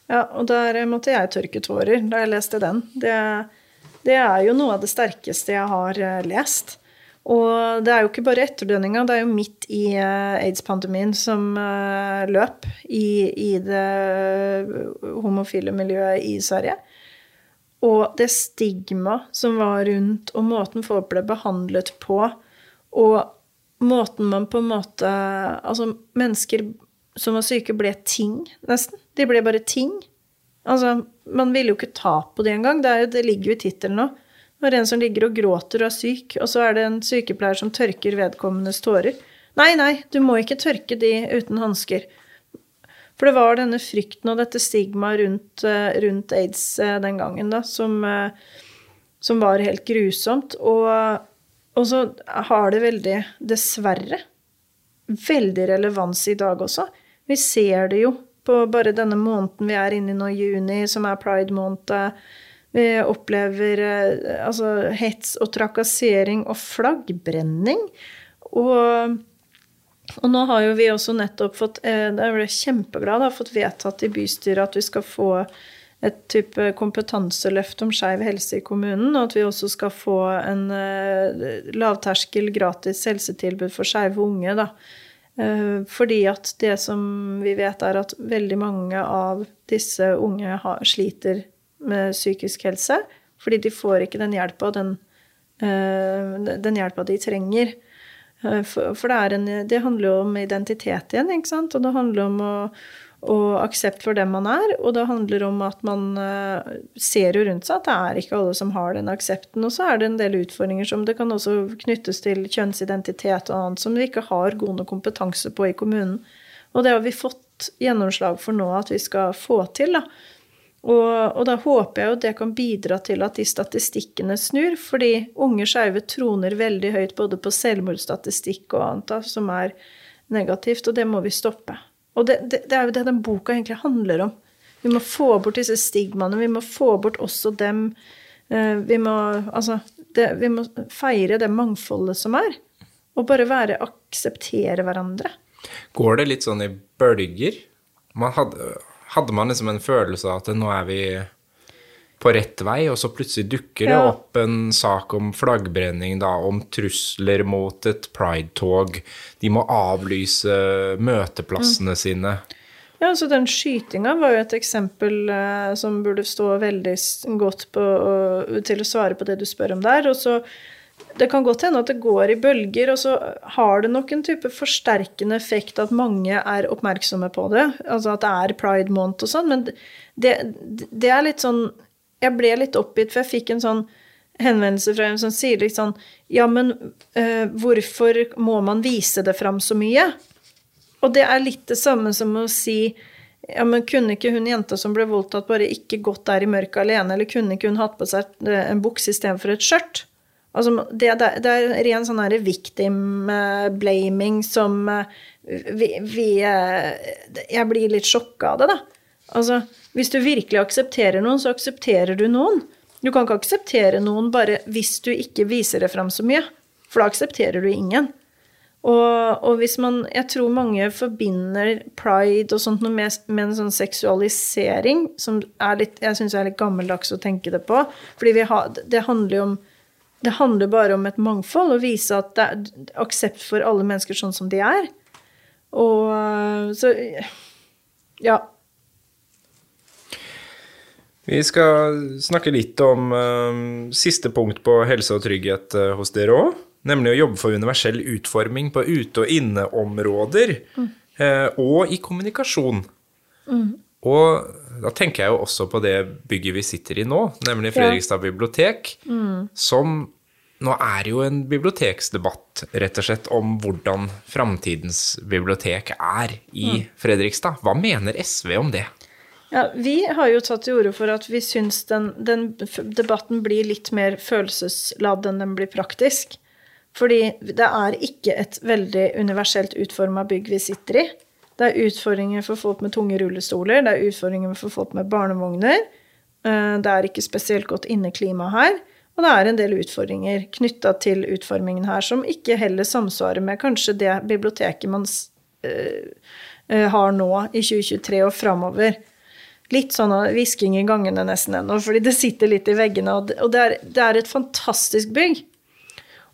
Ja, og der måtte jeg tørke tårer da jeg leste den. Det er det er jo noe av det sterkeste jeg har eh, lest. Og det er jo ikke bare etterdønninga, det er jo midt i eh, aids-pandemien som eh, løp i, i, det homofile miljøet i Sverige. Og det stigma som var rundt, og måten folk ble behandlet på, og måten man på en måte Altså, mennesker som var syke, ble ting, nesten. De ble bare ting. Altså, man vil jo ikke ta på det engang. Det, det ligger jo i tittelen nå. Når en som ligger og gråter og er syk, og så er det en sykepleier som tørker vedkommendes tårer. Nei, nei, du må ikke tørke de uten hansker. For det var denne frykten og dette stigmaet rundt, eh, rundt, aids eh, den gangen, da, som, eh, som var helt grusomt. Og, og, så har det veldig, dessverre, veldig relevans i dag også. Vi ser det jo på bare denne måneden vi er inne i nå, juni, som er pride-måned. Vi opplever eh, altså, hets og trakassering og flaggbrenning. Og, og, nå har jo vi også nettopp fått eh, Da ble jeg kjempeglad, har fått vedtatt i bystyret at vi skal få et type kompetanseløft om skeiv helse i kommunen, og at vi også skal få en uh, lavterskel, gratis helsetilbud for skeive unge. da, Eh, fordi at det som vi vet, er at veldig mange av disse unge sliter med psykisk helse. Fordi de får ikke den hjelpa, den, eh, den hjelpa de trenger. Eh, for det, en, det, handler jo om identitet igjen, ikke sant? Og det handler om å og aksept for den man er. Og det handler om at man uh, ser jo rundt seg at det er ikke alle som har den aksepten. Og så er det en del utfordringer som det kan også knyttes til kjønnsidentitet og annet som vi ikke har god nok kompetanse på i kommunen. Og det har vi fått gjennomslag for nå at vi skal få til. da. Og, og, da håper jeg jo det kan bidra til at de statistikkene snur, fordi unge skeive troner veldig høyt både på selvmordsstatistikk og annet da, som er negativt, og det må vi stoppe. Og det, det, det, er jo det den boka egentlig handler om. Vi må få bort disse stigmaene. Vi må få bort også dem. Eh, vi må, altså, det, vi må feire det mangfoldet som er. Og bare være akseptere hverandre.
Går det litt sånn i bølger? Man hadde, hadde man liksom en følelse av at nå er vi på rett vei, og så plutselig dukker det opp en sak om flaggbrenning, da, om trusler mot et pridetog. De må avlyse møteplassene mm. sine.
Ja, så den skytinga var jo et eksempel eh, som burde stå veldig godt på, og, til å svare på det du spør om der. Og så Det kan godt hende at det går i bølger, og så har det nok en type forsterkende effekt at mange er oppmerksomme på det. Altså at det er pride month og sånn, men det, det er litt sånn Jeg ble litt oppgitt, for jeg fikk en sånn henvendelse fra en som sier litt sånn Ja, men eh, hvorfor må man vise det fram så mye? Og det er litt det samme som å si ja, men kunne ikke hun jenta som ble voldtatt, bare ikke gått der i mørket alene? Eller kunne ikke hun hatt på seg en bukse istedenfor et skjørt? Altså, det, det, er ren sånn her som eh, vi, vi eh, Jeg blir litt sjokka av det, da. Altså, hvis du virkelig aksepterer noen, så aksepterer du noen. Du kan ikke akseptere noen bare hvis du ikke viser det fram så mye. For da aksepterer du ingen. Og, og hvis man Jeg tror mange forbinder pride og sånt noe med, med en sånn seksualisering som litt Jeg syns er litt gammeldags å tenke det på. Fordi har, det handler jo om Det handler bare om et mangfold, og vise at det er aksept for alle mennesker sånn som de er. Og så Ja.
Vi skal snakke litt om eh, siste punkt på helse og trygghet uh, hos dere òg. Nemlig å jobbe for universell utforming på ute- og inneområder. eh, og i kommunikasjon. Og da tenker jeg jo også på det bygget vi sitter i nå, nemlig Fredrikstad bibliotek. Som Nå er jo en biblioteksdebatt, rett og slett, om hvordan framtidens bibliotek er i Fredrikstad. Hva mener SV om det?
Ja, Vi har jo tatt til orde for at vi syns den, den debatten blir litt mer følelsesladd enn den blir praktisk. Fordi det er ikke et veldig universelt utforma bygg vi sitter i. Det er utfordringer for folk med tunge rullestoler, det er utfordringer for folk med barnevogner. eh, Det er ikke spesielt godt inneklima her. Og det er en del utfordringer knytta til utformingen her som ikke heller samsvarer med kanskje det biblioteket man eh, eh, har nå i 2023 og framover. Litt sånn hvisking i gangene nesten ennå, fordi det sitter litt i veggene. Og det, er, det er et fantastisk bygg.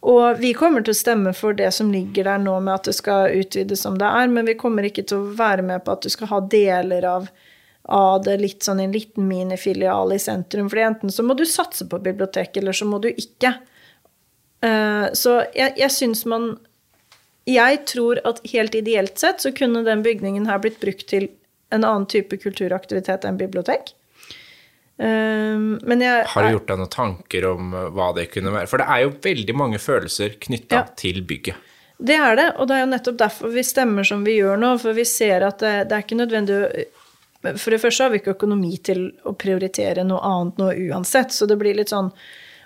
Og vi kommer til å stemme for det som ligger der nå med at det skal utvides som det er, men vi kommer ikke til å være med på at du skal ha deler av, av det litt sånn en liten minifilial i sentrum. For enten så må du satse på biblioteket, eller så må du ikke. Eh, så jeg, jeg syns man Jeg tror at helt ideelt sett så kunne den bygningen her blitt brukt til en annen type kulturaktivitet enn bibliotek. Eh, men jeg
Har du gjort deg noen tanker om uh, hva det kunne være? For det er jo veldig mange følelser knytta
Ja.
til bygget.
Det er det, og det er jo nettopp derfor vi stemmer som vi gjør nå. For vi ser at det, det er ikke nødvendig For det første har vi ikke økonomi til å prioritere noe annet nå uansett, så det blir litt sånn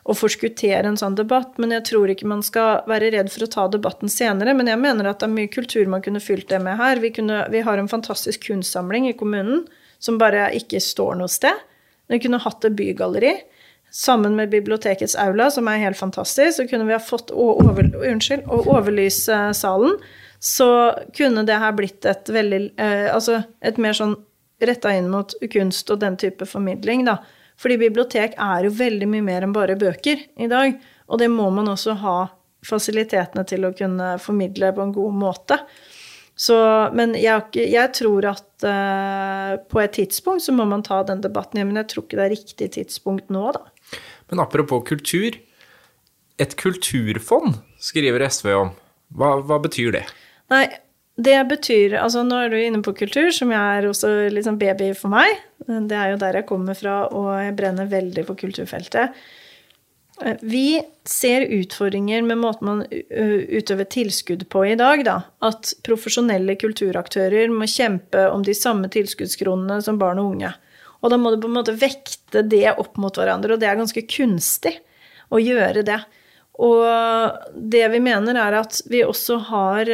å forskuttere en sånn debatt. Men jeg tror ikke man skal være redd for å ta debatten senere. Men jeg mener at det er mye kultur man kunne fylt det med her. Vi, kunne, vi har en fantastisk kunstsamling i kommunen som bare ikke står noe sted. Vi kunne hatt et bygalleri. Sammen med bibliotekets aula, som er helt fantastisk, så kunne vi ha fått over, unnskyld, å overlyse salen. Så kunne det her blitt et veldig eh, Altså et mer sånn retta inn mot kunst og den type formidling, da. Fordi bibliotek er jo veldig mye mer enn bare bøker i dag. Og det må man også ha fasilitetene til å kunne formidle på en god måte. Så, men jeg, jeg tror at uh, på et tidspunkt så må man ta den debatten. Men jeg tror ikke det er riktig tidspunkt nå, da.
Men apropos kultur. Et kulturfond skriver SV om. Hva, hva betyr det?
Nei, det betyr Altså, nå er du inne på kultur, som jeg er også litt sånn baby for meg. Det er jo der jeg kommer fra, og jeg brenner veldig for kulturfeltet. Eh, Vi ser utfordringer med måten man utøver tilskudd på i dag, da. At profesjonelle kulturaktører må kjempe om de samme tilskuddskronene som barn og unge. Og da må du på en måte vekte det opp mot hverandre, og det er ganske kunstig å gjøre det. Og det vi mener, er at vi også har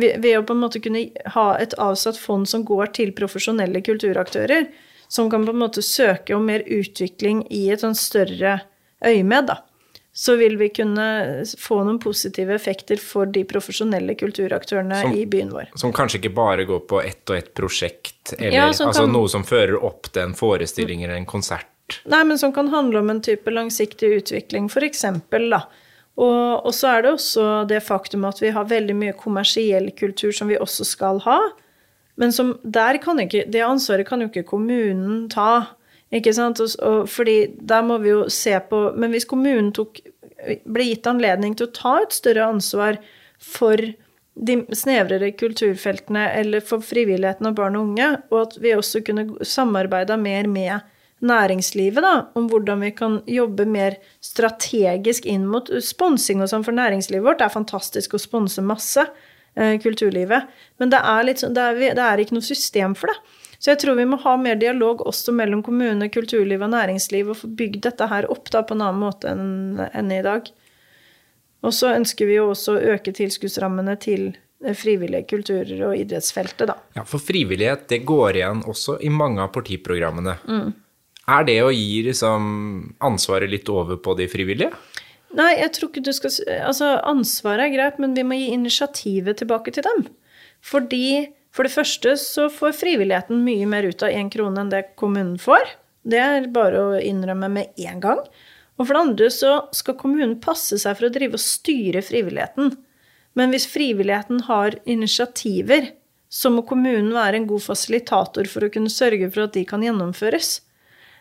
ved å på en måte kunne ha et avsatt fond som går til profesjonelle kulturaktører, som kan på en måte søke om mer utvikling i et sånn større øyemed, da, så vil vi kunne få noen positive effekter for de profesjonelle kulturaktørene
Som-
i byen vår.
Som kanskje ikke bare går på ett og ett prosjekt, eller
Ja,
altså
kan-
noe som fører opp til en forestilling eller en konsert.
Nei, men som kan handle om en type langsiktig utvikling, eksempel, da. Og, og så er det også det faktum at vi har veldig mye kommersiell kultur som vi også skal ha. Men som, ikke, det ansvaret kan jo ikke kommunen ta. Ikke sant? Og, og, fordi der må vi jo se på Men hvis kommunen tok, ble gitt anledning til å ta et større ansvar for de snevrere kulturfeltene eller for frivilligheten og barn og unge, og at vi også kunne samarbeida mer med næringslivet da, om hvordan vi kan jobbe mer strategisk inn mot sponsing og sånn, for næringslivet vårt er fantastisk å sponse masse, eh, kulturlivet, men det er, litt, det, er, det er ikke noe system for det. Så jeg tror vi må ha mer dialog også mellom kommune, kulturliv og næringsliv, og få bygd dette her opp da, på en annen måte enn, enn i dag. Og så ønsker vi jo også å øke tilskuddsrammene til frivillige kulturer og idrettsfeltet, da.
Ja, for frivillighet det går igjen også i mange av partiprogrammene. Mm. Er det å gi liksom, ansvaret litt over på de frivillige?
Nei, jeg tror ikke du skal Altså, ansvaret er greit, men vi må gi initiativet tilbake til dem. Fordi for det første så får frivilligheten mye mer ut av én krone enn det kommunen får. Det er bare å innrømme med en gang. Og for det andre så skal kommunen passe seg for å drive og styre frivilligheten. Men hvis frivilligheten har initiativer, så må kommunen være en god fasilitator for å kunne sørge for at de kan gjennomføres.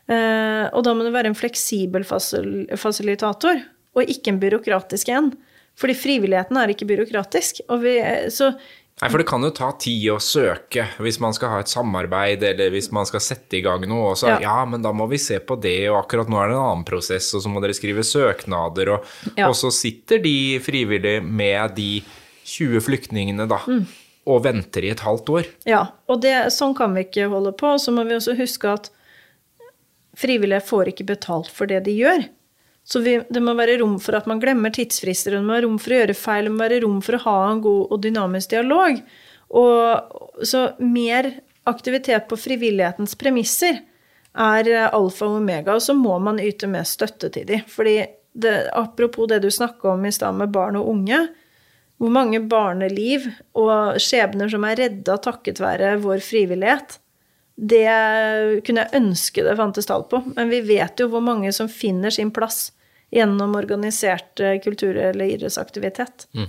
Eh, og da må du være en fleksibel fasilitator, og ikke en byråkratisk en. Fordi frivilligheten er ikke byråkratisk. Vi, så
Nei, for det kan jo ta tid å søke hvis man skal ha et samarbeid, eller hvis man skal sette i gang noe. Og så, ja. ja. men da må vi se på det, og akkurat nå er det en annen prosess, og så må dere skrive søknader, og, ja. og så sitter de frivillige med de 20 flyktningene, da. Mm. Og venter i et halvt år.
Ja, og det, sånn kan vi ikke holde på. Så må vi også huske at frivillige får ikke betalt for det de gjør. Så vi, det må være rom for at man glemmer tidsfrister, det må være rom for å gjøre feil, det må være rom for å ha en god og dynamisk dialog. Og, så mer aktivitet på frivillighetens premisser er alfa og omega, og så må man yte mer støtte til dem. Fordi det, apropos det du snakka om i stad med barn og unge, hvor mange barneliv og skjebner som er redda takket være vår frivillighet, det kunne jeg ønske det fantes tall på. Men vi vet jo hvor mange som finner sin plass gjennom organisert eh, kultur- eller idrettsaktivitet. Mm.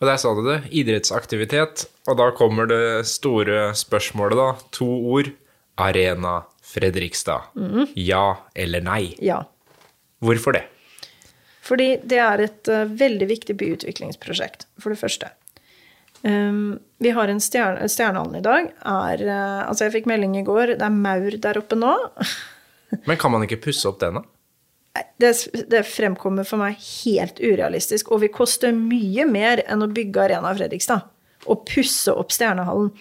Og der sa du det, idrettsaktivitet. Og da kommer det store spørsmålet, da. To ord. Arena Fredrikstad. Mm. Ja eller nei?
Ja.
Hvorfor det?
Fordi det er et uh, veldig viktig byutviklingsprosjekt, for det første. Um, vi har en stjerne, Stjernehallen i dag. Er, uh, altså jeg fikk melding i går, det er maur der oppe nå.
Men kan man ikke pusse opp den, da?
det, det, fremkommer for meg helt urealistisk og vil koste mye mer enn å bygge Arena Fredrikstad og pusse opp Stjernehallen.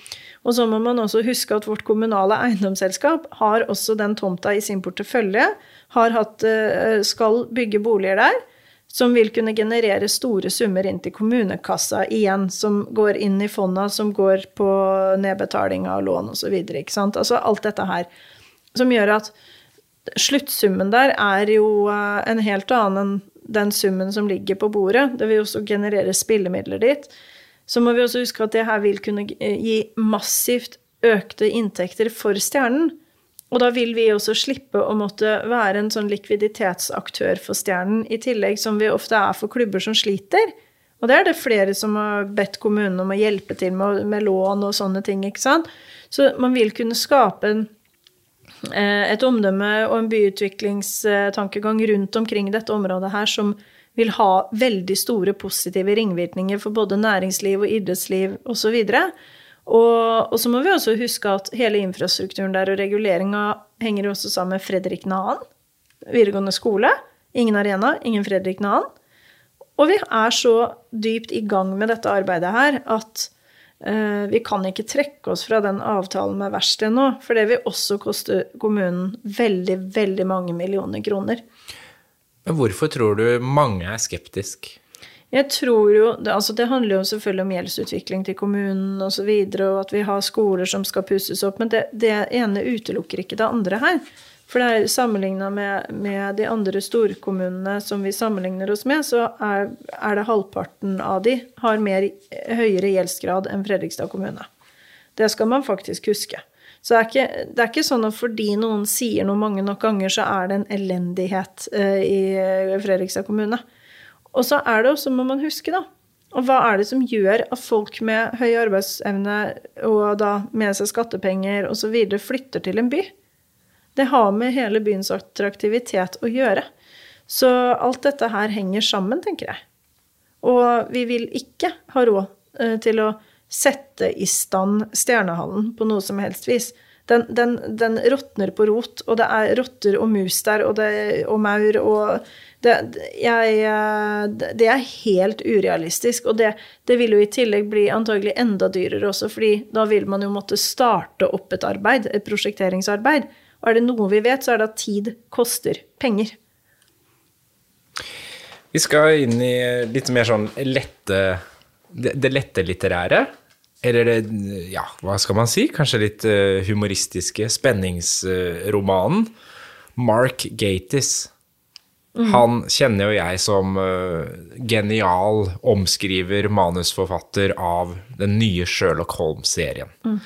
Og så må man også huske at vårt kommunale eiendomsselskap har også den tomta i sin portefølje, hatt, uh, skal bygge boliger der, som vil kunne generere store summer inn til kommunekassa igjen, som går inn i fonda, som går på nedbetaling av lån osv. Altså alt dette her. Som gjør at sluttsummen der er jo eh, en helt annen enn den summen som ligger på bordet. Det vil også generere spillemidler dit. Så må vi også huske at det her vil kunne gi massivt økte inntekter for Stjernen. Og da vil vi også slippe å måtte være en sånn likviditetsaktør for Stjernen, i tillegg som vi ofte er for klubber som sliter. Og det er det flere som har bedt kommunen om å hjelpe til med, med lån og sånne ting. ikke sant? Så man vil kunne skape en Eh, et omdømme og en byutviklingstankegang rundt omkring dette området her som vil ha veldig store positive ringvirkninger for både næringsliv og idrettsliv osv. Og, og så må vi også huske at hele infrastrukturen der og reguleringa henger også sammen med Fredrik Nahan videregående skole. Ingen arena, ingen Fredrik Nahan. Og vi er så dypt i gang med dette arbeidet her at uh, vi kan ikke trekke oss fra den avtalen med verkstedet nå, for det vil også koste kommunen veldig, veldig mange millioner kroner.
Men hvorfor tror du mange er skeptisk?
Jeg tror jo, altså Det handler jo selvfølgelig om gjeldsutvikling til kommunen osv., og, så videre, og at vi har skoler som skal pusses opp. Men det, det ene utelukker ikke det andre her. For det er sammenligna med, med, de andre storkommunene som vi sammenligner oss med, så er, er, det halvparten av de har mer, høyere gjeldsgrad enn Fredrikstad kommune. Det skal man faktisk huske. Så det er, ikke, det er ikke sånn at fordi noen sier noe mange nok ganger, så er det en elendighet eh, i Fredrikstad kommune. Og så er det også, må man huske, da, Og hva er det som gjør at folk med høy arbeidsevne og da med seg skattepenger osv. flytter til en by? Det har med hele byens attraktivitet å gjøre. Så alt dette her henger sammen, tenker jeg. Og vi vil ikke ha råd eh, til å sette i stand Stjernehallen på noe som helst vis. Den, den, den råtner på rot, og det er rotter og mus der, og, det, og maur og det, jeg, eh, det, er helt urealistisk. Og det, det, vil jo i tillegg bli antagelig enda dyrere også, fordi da vil man jo måtte starte opp et arbeid, et prosjekteringsarbeid. Og er det noe vi vet, så er det at tid koster penger.
Vi skal inn i litt mer sånn lette Det, det lette litterære. Eller det, ja, hva skal man si? Kanskje litt uh, humoristiske spenningsromanen. Mark Gatis. Mm. Han kjenner jo jeg som uh, genial omskriver, manusforfatter av den nye Sherlock Holmes-serien. Mm.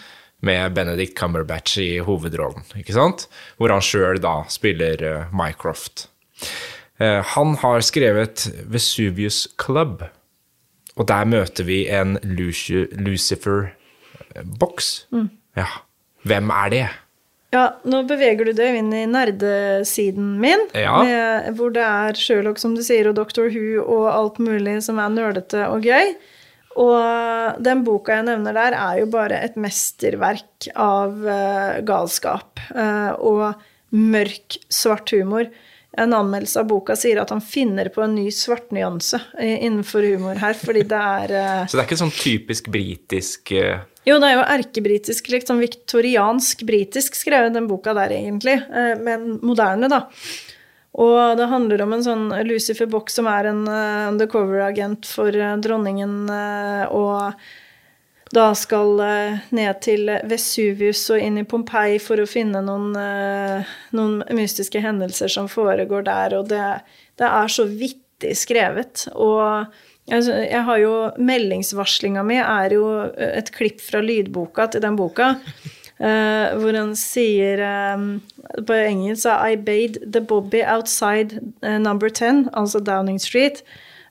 Med Benedict Cumberbatch i hovedrollen, ikke sant? Hvor han sjøl da spiller uh, Mycroft. Uh, han har skrevet Vesuvius Club, og der møter vi en Lucifer-boks. Mm. Ja. Hvem er det?
Ja, nå beveger du deg inn i nerdesiden min, ja. med, hvor det er Sherlock, som du sier, og Doctor Who og alt mulig som er nerdete og gøy. Og den boka jeg nevner der, er jo bare et mesterverk av uh, galskap uh, og mørk, svart humor. En anmeldelse av boka sier at han finner på en ny svartnyanse innenfor humor her, fordi det er uh,
Så det er ikke sånn typisk britisk
jo, det er jo erkebritisk, liksom viktoriansk-britisk skrevet, den boka der, egentlig. Eh, men moderne, da. Og det handler om en sånn Lucifer Bock som er en uh, undercover-agent for uh, dronningen, og da skal ned til Vesuvius og inn i Pompeii for å finne noen, noen mystiske hendelser som foregår der, og det, det er så vittig skrevet. Og jeg har jo Meldingsvarslinga mi er jo et klipp fra lydboka til den boka. Uh, hvor han sier um, På engelsk I bade the Bobby outside uh, number 10, altså Downing Street,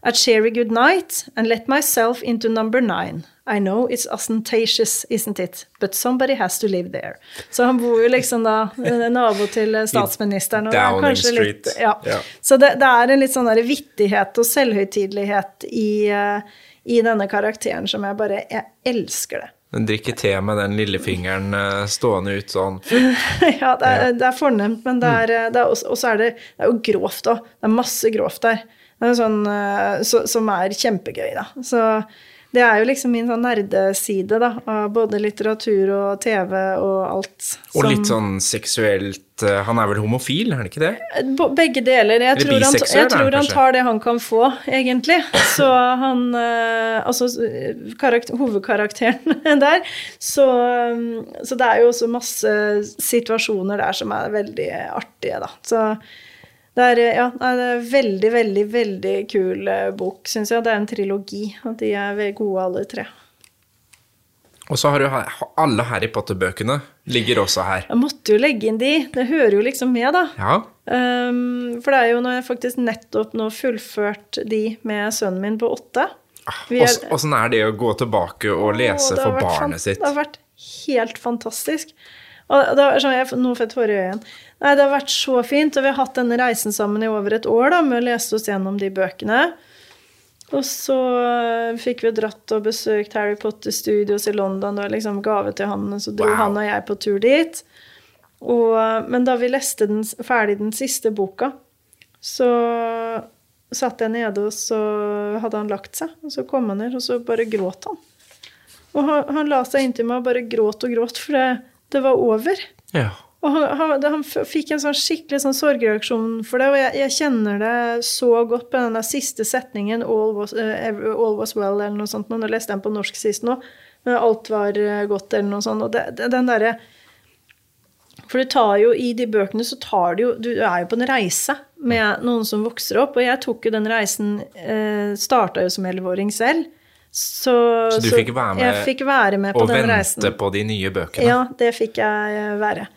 at cheery good night and let myself into number nine. I know it's ostentatious, isn't it? But somebody has to live there. Så han bor jo liksom da nabo til statsministeren.
Downing Street. Litt,
ja. Yeah. Så det, det, er en litt sånn der vittighet og selvhøytidelighet i, uh, i, denne karakteren som jeg bare Jeg elsker det.
Den drikker te med den lillefingeren stående ut sånn.
ja, det er, det er, fornemt, men det er, det er også, også er det, det er jo grovt òg. Det er masse grovt der. Sånn, uh, så, som er kjempegøy, da. Så det er jo liksom min sånn nerdeside, da, av både litteratur og TV og alt.
Og litt sånn seksuelt eh, Han er vel homofil, er han ikke det?
Begge deler. Jeg tror, han, jeg tror han, tar det han kan få, egentlig. Så han eh, Altså karakter, hovedkarakteren der. Så, så det er jo også masse situasjoner der som er veldig artige, da. Så det er, ja, det er veldig, veldig, veldig kul eh, bok, syns jeg. Det er en trilogi, og de er gode alle tre.
Og så har du alle Harry Potter-bøkene ligger også her.
Jeg måtte jo legge inn de. Det hører jo liksom med, da.
Ja.
Um, for det er jo når jeg faktisk nettopp nå fullført de med sønnen min på åtte.
Åssen er, det å gå tilbake og lese for barnet sitt?
Det har vært helt fantastisk. Og det var sånn, jeg, Nå får jeg tårer i øynene. Nei, det har vært så fint, og vi har hatt denne reisen sammen i over et år da, med å lese oss gjennom de bøkene. Og så eh, fikk vi dratt og besøkt Harry Potter Studios i London. Det var liksom gave til han, så dro wow. han og jeg på tur dit. Og, men da vi leste den, ferdig den siste boka, så satt jeg nede, og så hadde han lagt seg. Og så kom han ned, og så bare gråt han. Og han, han la seg inntil meg og bare gråt og gråt, for det, det var over.
Ja.
Og han, han, han, fikk en sånn skikkelig sånn sorgreaksjon for det, og jeg, jeg, kjenner det så godt på den siste setningen, all was, uh, all was, well', eller noe sånt. Nå leste jeg den på norsk sist nå, men alt var uh, godt, eller noe sånt. Og det, den derre For du tar jo i de bøkene, så tar du jo Du er jo på en reise med noen som vokser opp, og jeg tok jo den reisen uh, Starta jo som elleveåring selv. Så,
så, du fikk være med,
fikk være med på den reisen.
Og vente på de nye bøkene?
Ja, det fikk jeg være.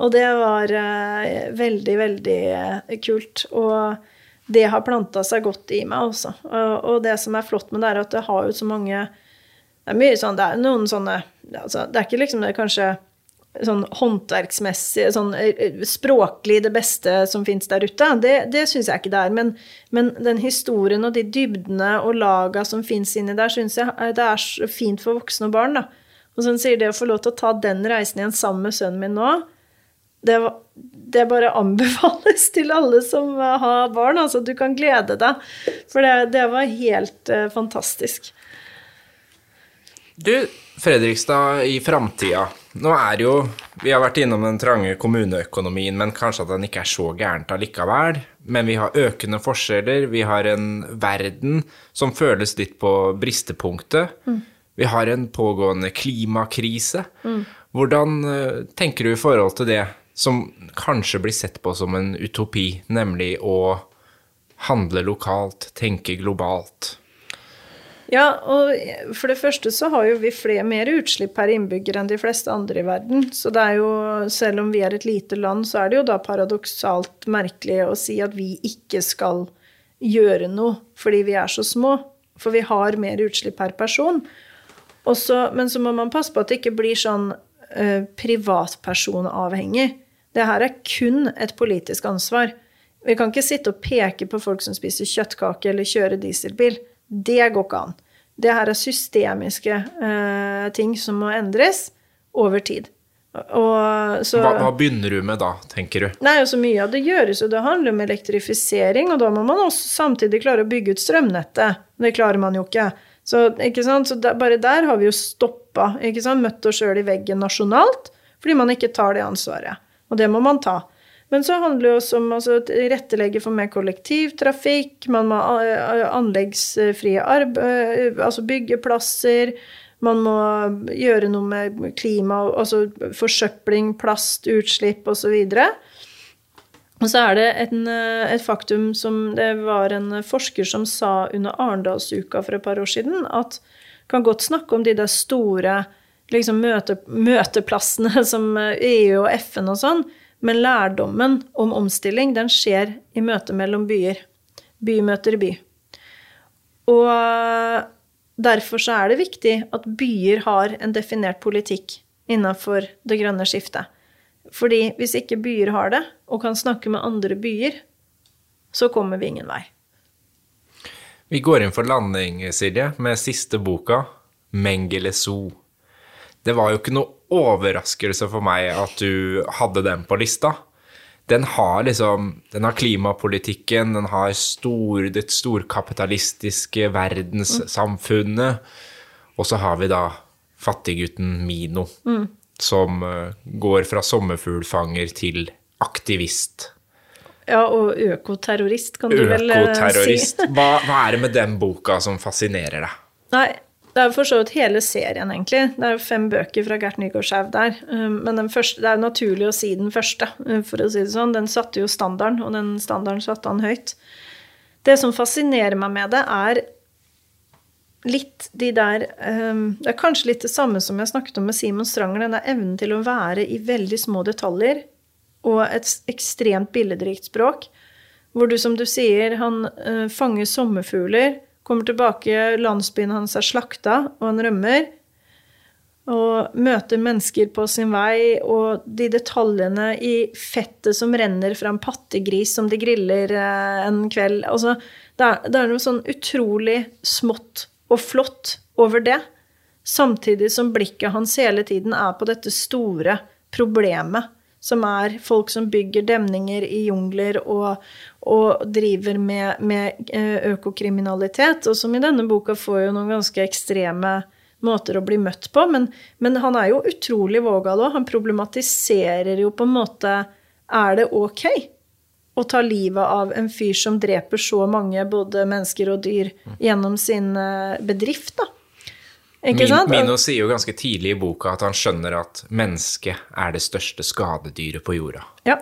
Og det var eh, veldig, veldig eh, kult. Og det har planta seg godt i meg, altså. Og, det som er flott med det, er at det har jo så mange Det er mye sånn Det er noen sånne altså, Det er ikke liksom det kanskje sånn håndverksmessig, sånn eh, språklig det beste som fins der ute. Det, det syns jeg ikke det er. Men, men, den historien og de dybdene og laga som fins inni der, syns jeg det er fint for voksne og barn. da. Og sånn sier det å få lov til å ta den reisen igjen sammen med sønnen min nå, det, det, bare anbefales til alle som har barn. Altså, du kan glede deg. For det, det var helt uh, fantastisk.
Du, Fredrikstad i framtida. Nå er jo Vi har vært innom den trange kommuneøkonomien, men kanskje at den ikke er så gærent allikevel. Men vi har økende forskjeller. Vi har en verden som føles litt på bristepunktet. Mm. Vi har en pågående klimakrise. Mm. Hvordan eh, tenker du i forhold til det som kanskje blir sett på som en utopi, nemlig å handle lokalt, tenke globalt?
Ja, og for det første så har jo vi flere, mer utslipp per innbygger enn de fleste andre i verden. Så det er jo, selv om vi er et lite land, så er det jo da paradoksalt merkelig å si at vi ikke skal gjøre noe fordi vi er så små. For vi har mer utslipp per person. Også, men så må man passe på at det ikke blir sånn uh, privatpersonavhengig. Det her er kun et politisk ansvar. Vi kan ikke sitte og peke på folk som spiser kjøttkake eller kjører dieselbil. Det går ikke an. Det her er systemiske eh, ting som må endres over tid.
Og, så, hva, hva, begynner du med da, tenker du?
Nei, altså Mye av det gjøres, og det handler om elektrifisering. Og da må man også samtidig klare å bygge ut strømnettet. Det klarer man jo ikke. Så, ikke så der, bare der har vi jo stoppa. Møtt oss sjøl i veggen nasjonalt fordi man ikke tar det ansvaret. Og det må man ta. Men så handler det også om altså, å tilrettelegge for mer kollektivtrafikk. Man må ha eh, anleggsfrie arbeid, eh, altså byggeplasser. Man må gjøre noe med klima, altså forsøpling, plast, utslipp osv. Og så er det en, eh, et faktum som det var en forsker som sa under Arendalsuka for et par år siden, at kan godt snakke om de der store liksom, møte, møteplassene som EU og FN og sånn, men lærdommen om omstilling, den skjer i møte mellom byer. By møter by. Og derfor så er det viktig at byer har en definert politikk innenfor det grønne skiftet. Fordi hvis ikke byer har det, og kan snakke med andre byer, så kommer vi ingen vei.
Vi går inn for landing, Silje, med siste boka, 'Mengele Zoo'. Det var jo ikke noe overraskelse for meg at du hadde den på lista. Den har liksom Den har klimapolitikken, den har stor, det storkapitalistiske verdenssamfunnet. Og så har vi da fattiggutten Mino, mm. som uh, går fra sommerfuglfanger til aktivist.
Ja, og økoterrorist, kan du vel si. si.
Hva, hva er det med den boka som fascinerer deg?
Nei, det er for så vidt hele serien, egentlig. Det er jo fem bøker fra Gert Nygaard der. Um, men første, det er jo naturlig å si den første, uh, for å si det sånn. Den satte jo standarden, og den standarden satte han høyt. Det som fascinerer meg med det, er litt de der um, Det er kanskje litt det samme som jeg snakket om med Simon Stranger, den der evnen til å være i veldig små detaljer og et ekstremt billedrikt språk. Hvor du, som du sier, han uh, fanger sommerfugler Kommer tilbake, landsbyen hans er slakta, og han rømmer. Og møter mennesker på sin vei, og de detaljene i fettet som renner fra en pattegris som de griller eh, en kveld altså, det, er, det er noe sånn utrolig smått og flott over det. Samtidig som blikket hans hele tiden er på dette store problemet som er folk som bygger demninger i jungler og, og driver med, med, eh, økokriminalitet, og som i denne boka får jo noen ganske ekstreme måter å bli møtt på. Men, men han er jo utrolig vågal òg. Han problematiserer jo på en måte Er det ok å ta livet av en fyr som dreper så mange, både mennesker og dyr, gjennom sin eh, bedrift, da?
Mino sier jo ganske tidlig i boka at han skjønner at mennesket er det største skadedyret på jorda.
Ja,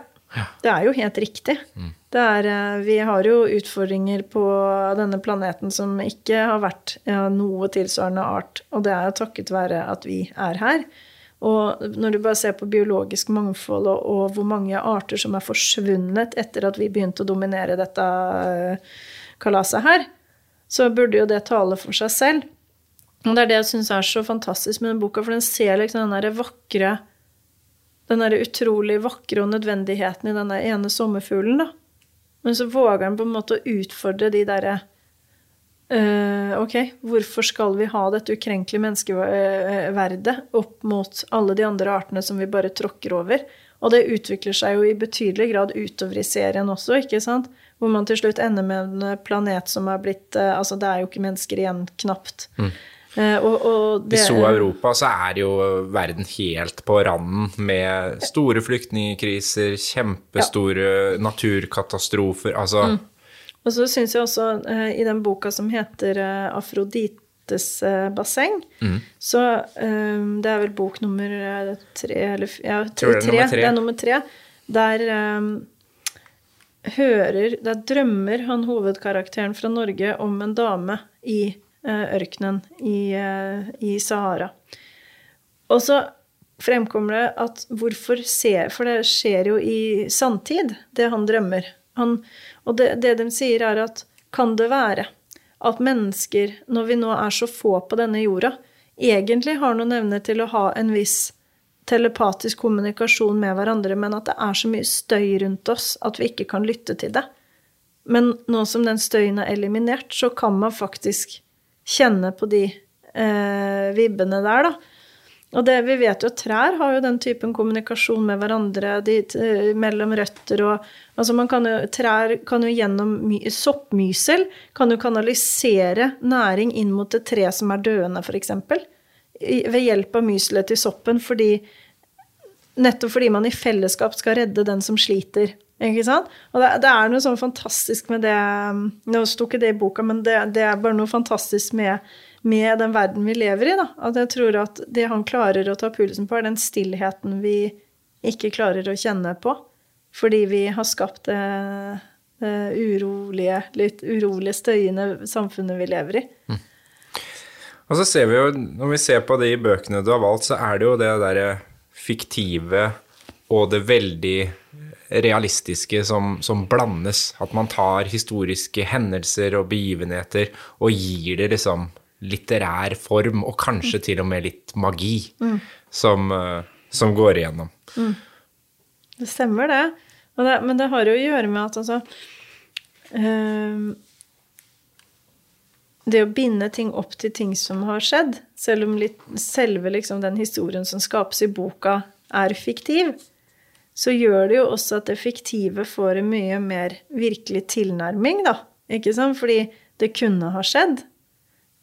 det er jo helt riktig. Mm. Er, eh, vi har jo utfordringer på denne planeten som ikke har vært noe tilsvarende art. Og det er jo takket være at vi er her. Og når du bare ser på biologisk mangfold og, og hvor mange arter som er forsvunnet etter at vi begynte å dominere dette eh, kalaset her, så burde jo det tale for seg selv. Og det er det jeg syns er så fantastisk med den boka, for den ser liksom den derre vakre Den derre utrolig vakre og nødvendigheten i den der ene sommerfuglen, da. Men så våger den på en måte å utfordre de derre Uh, ok, hvorfor skal vi ha dette ukrenkelige menneskeverdet opp mot alle de andre artene som vi bare tråkker over? Og det utvikler seg jo i betydelig grad utover i serien også, ikke sant? Hvor man til slutt ender med en planet som er blitt uh, Altså, det er jo ikke mennesker igjen, knapt. Mm.
Uh, og, og det, I så Europa så er jo verden helt på randen med store flyktningkriser, kjempestore ja. naturkatastrofer, altså mm.
Og så syns jeg også uh, i den boka som heter uh, 'Afrodites basseng', mm. så Det er vel bok nummer tre eller Ja, tre, det, er tre. det er nummer tre. Der um, hører Der drømmer han hovedkarakteren fra Norge om en dame i ørkenen i, i Sahara. Og så fremkommer det at hvorfor ser For det skjer jo i sanntid, det han drømmer. Han, og det, det de sier, er at kan det være at mennesker, når vi nå er så få på denne jorda, egentlig har noen evne til å ha en viss telepatisk kommunikasjon med hverandre, men at det er så mye støy rundt oss at vi ikke kan lytte til det. Men nå som den støyen er eliminert, så kan man faktisk kjenne på de eh, vibbene der, da. Og det, vi vet jo at trær har jo den typen kommunikasjon med hverandre de, mellom røtter og Altså man kan jo, trær kan jo gjennom soppmysel kan jo kanalisere næring inn mot et tre som er døende, f.eks. Ved hjelp av myselet til soppen, fordi Nettopp fordi man i fellesskap skal redde den som sliter. Ikke sant? Og det, det er noe sånn fantastisk med det Nå sto ikke det i boka, men det, det er bare noe fantastisk med med den verden vi lever i. Da. At jeg tror at det han klarer å ta pulsen på, er den stillheten vi ikke klarer å kjenne på. Fordi vi har skapt det, det urolige, litt urolige, støyende samfunnet vi lever i. Mm.
Og så ser vi jo, når vi ser på de bøkene du har valgt, så er det jo det derre fiktive og det veldig realistiske som, som, blandes. At man tar historiske hendelser og begivenheter og gir det liksom litterær form, og kanskje til og med litt magi, mm. som, uh, som, går igjennom. Mm.
Det stemmer, det. det. Men det har jo å gjøre med at altså uh, Det å binde ting opp til ting som har skjedd, selv om litt, selve liksom, den historien som skapes i boka, er fiktiv, så gjør det jo også at det fiktive får en mye mer virkelig tilnærming, da. Ikke sant? Fordi det kunne ha skjedd.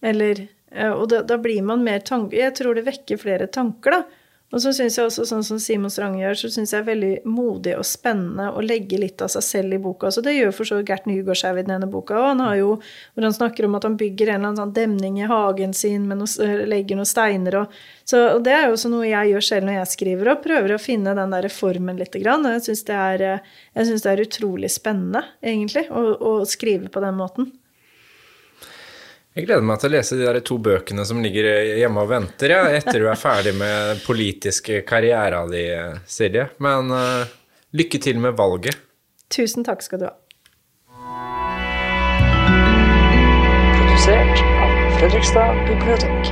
Eller eh, Og da, da, blir man mer tanke... Jeg tror det vekker flere tanker, da. Og så syns jeg også, sånn som Simon Strange gjør, så syns jeg er veldig modig og spennende å legge litt av seg selv i boka. Så det gjør for så Gert Nygaardshaug i denne boka. òg. han har jo, hvor han snakker om at han bygger en eller annen sånn demning i hagen sin, med noe, legger noen steiner og Så og det er jo også noe jeg gjør selv når jeg skriver, og prøver å finne den der formen litt. Grann. Jeg syns det, det, er utrolig spennende, egentlig, å, å skrive på den måten.
Jeg gleder meg til å lese de der to bøkene som ligger hjemme og venter, ja, etter du er ferdig med politiske karriera di, Silje. Men uh, lykke til med valget.
Tusen takk skal du ha.
Produsert av Fredrikstad bibliotek.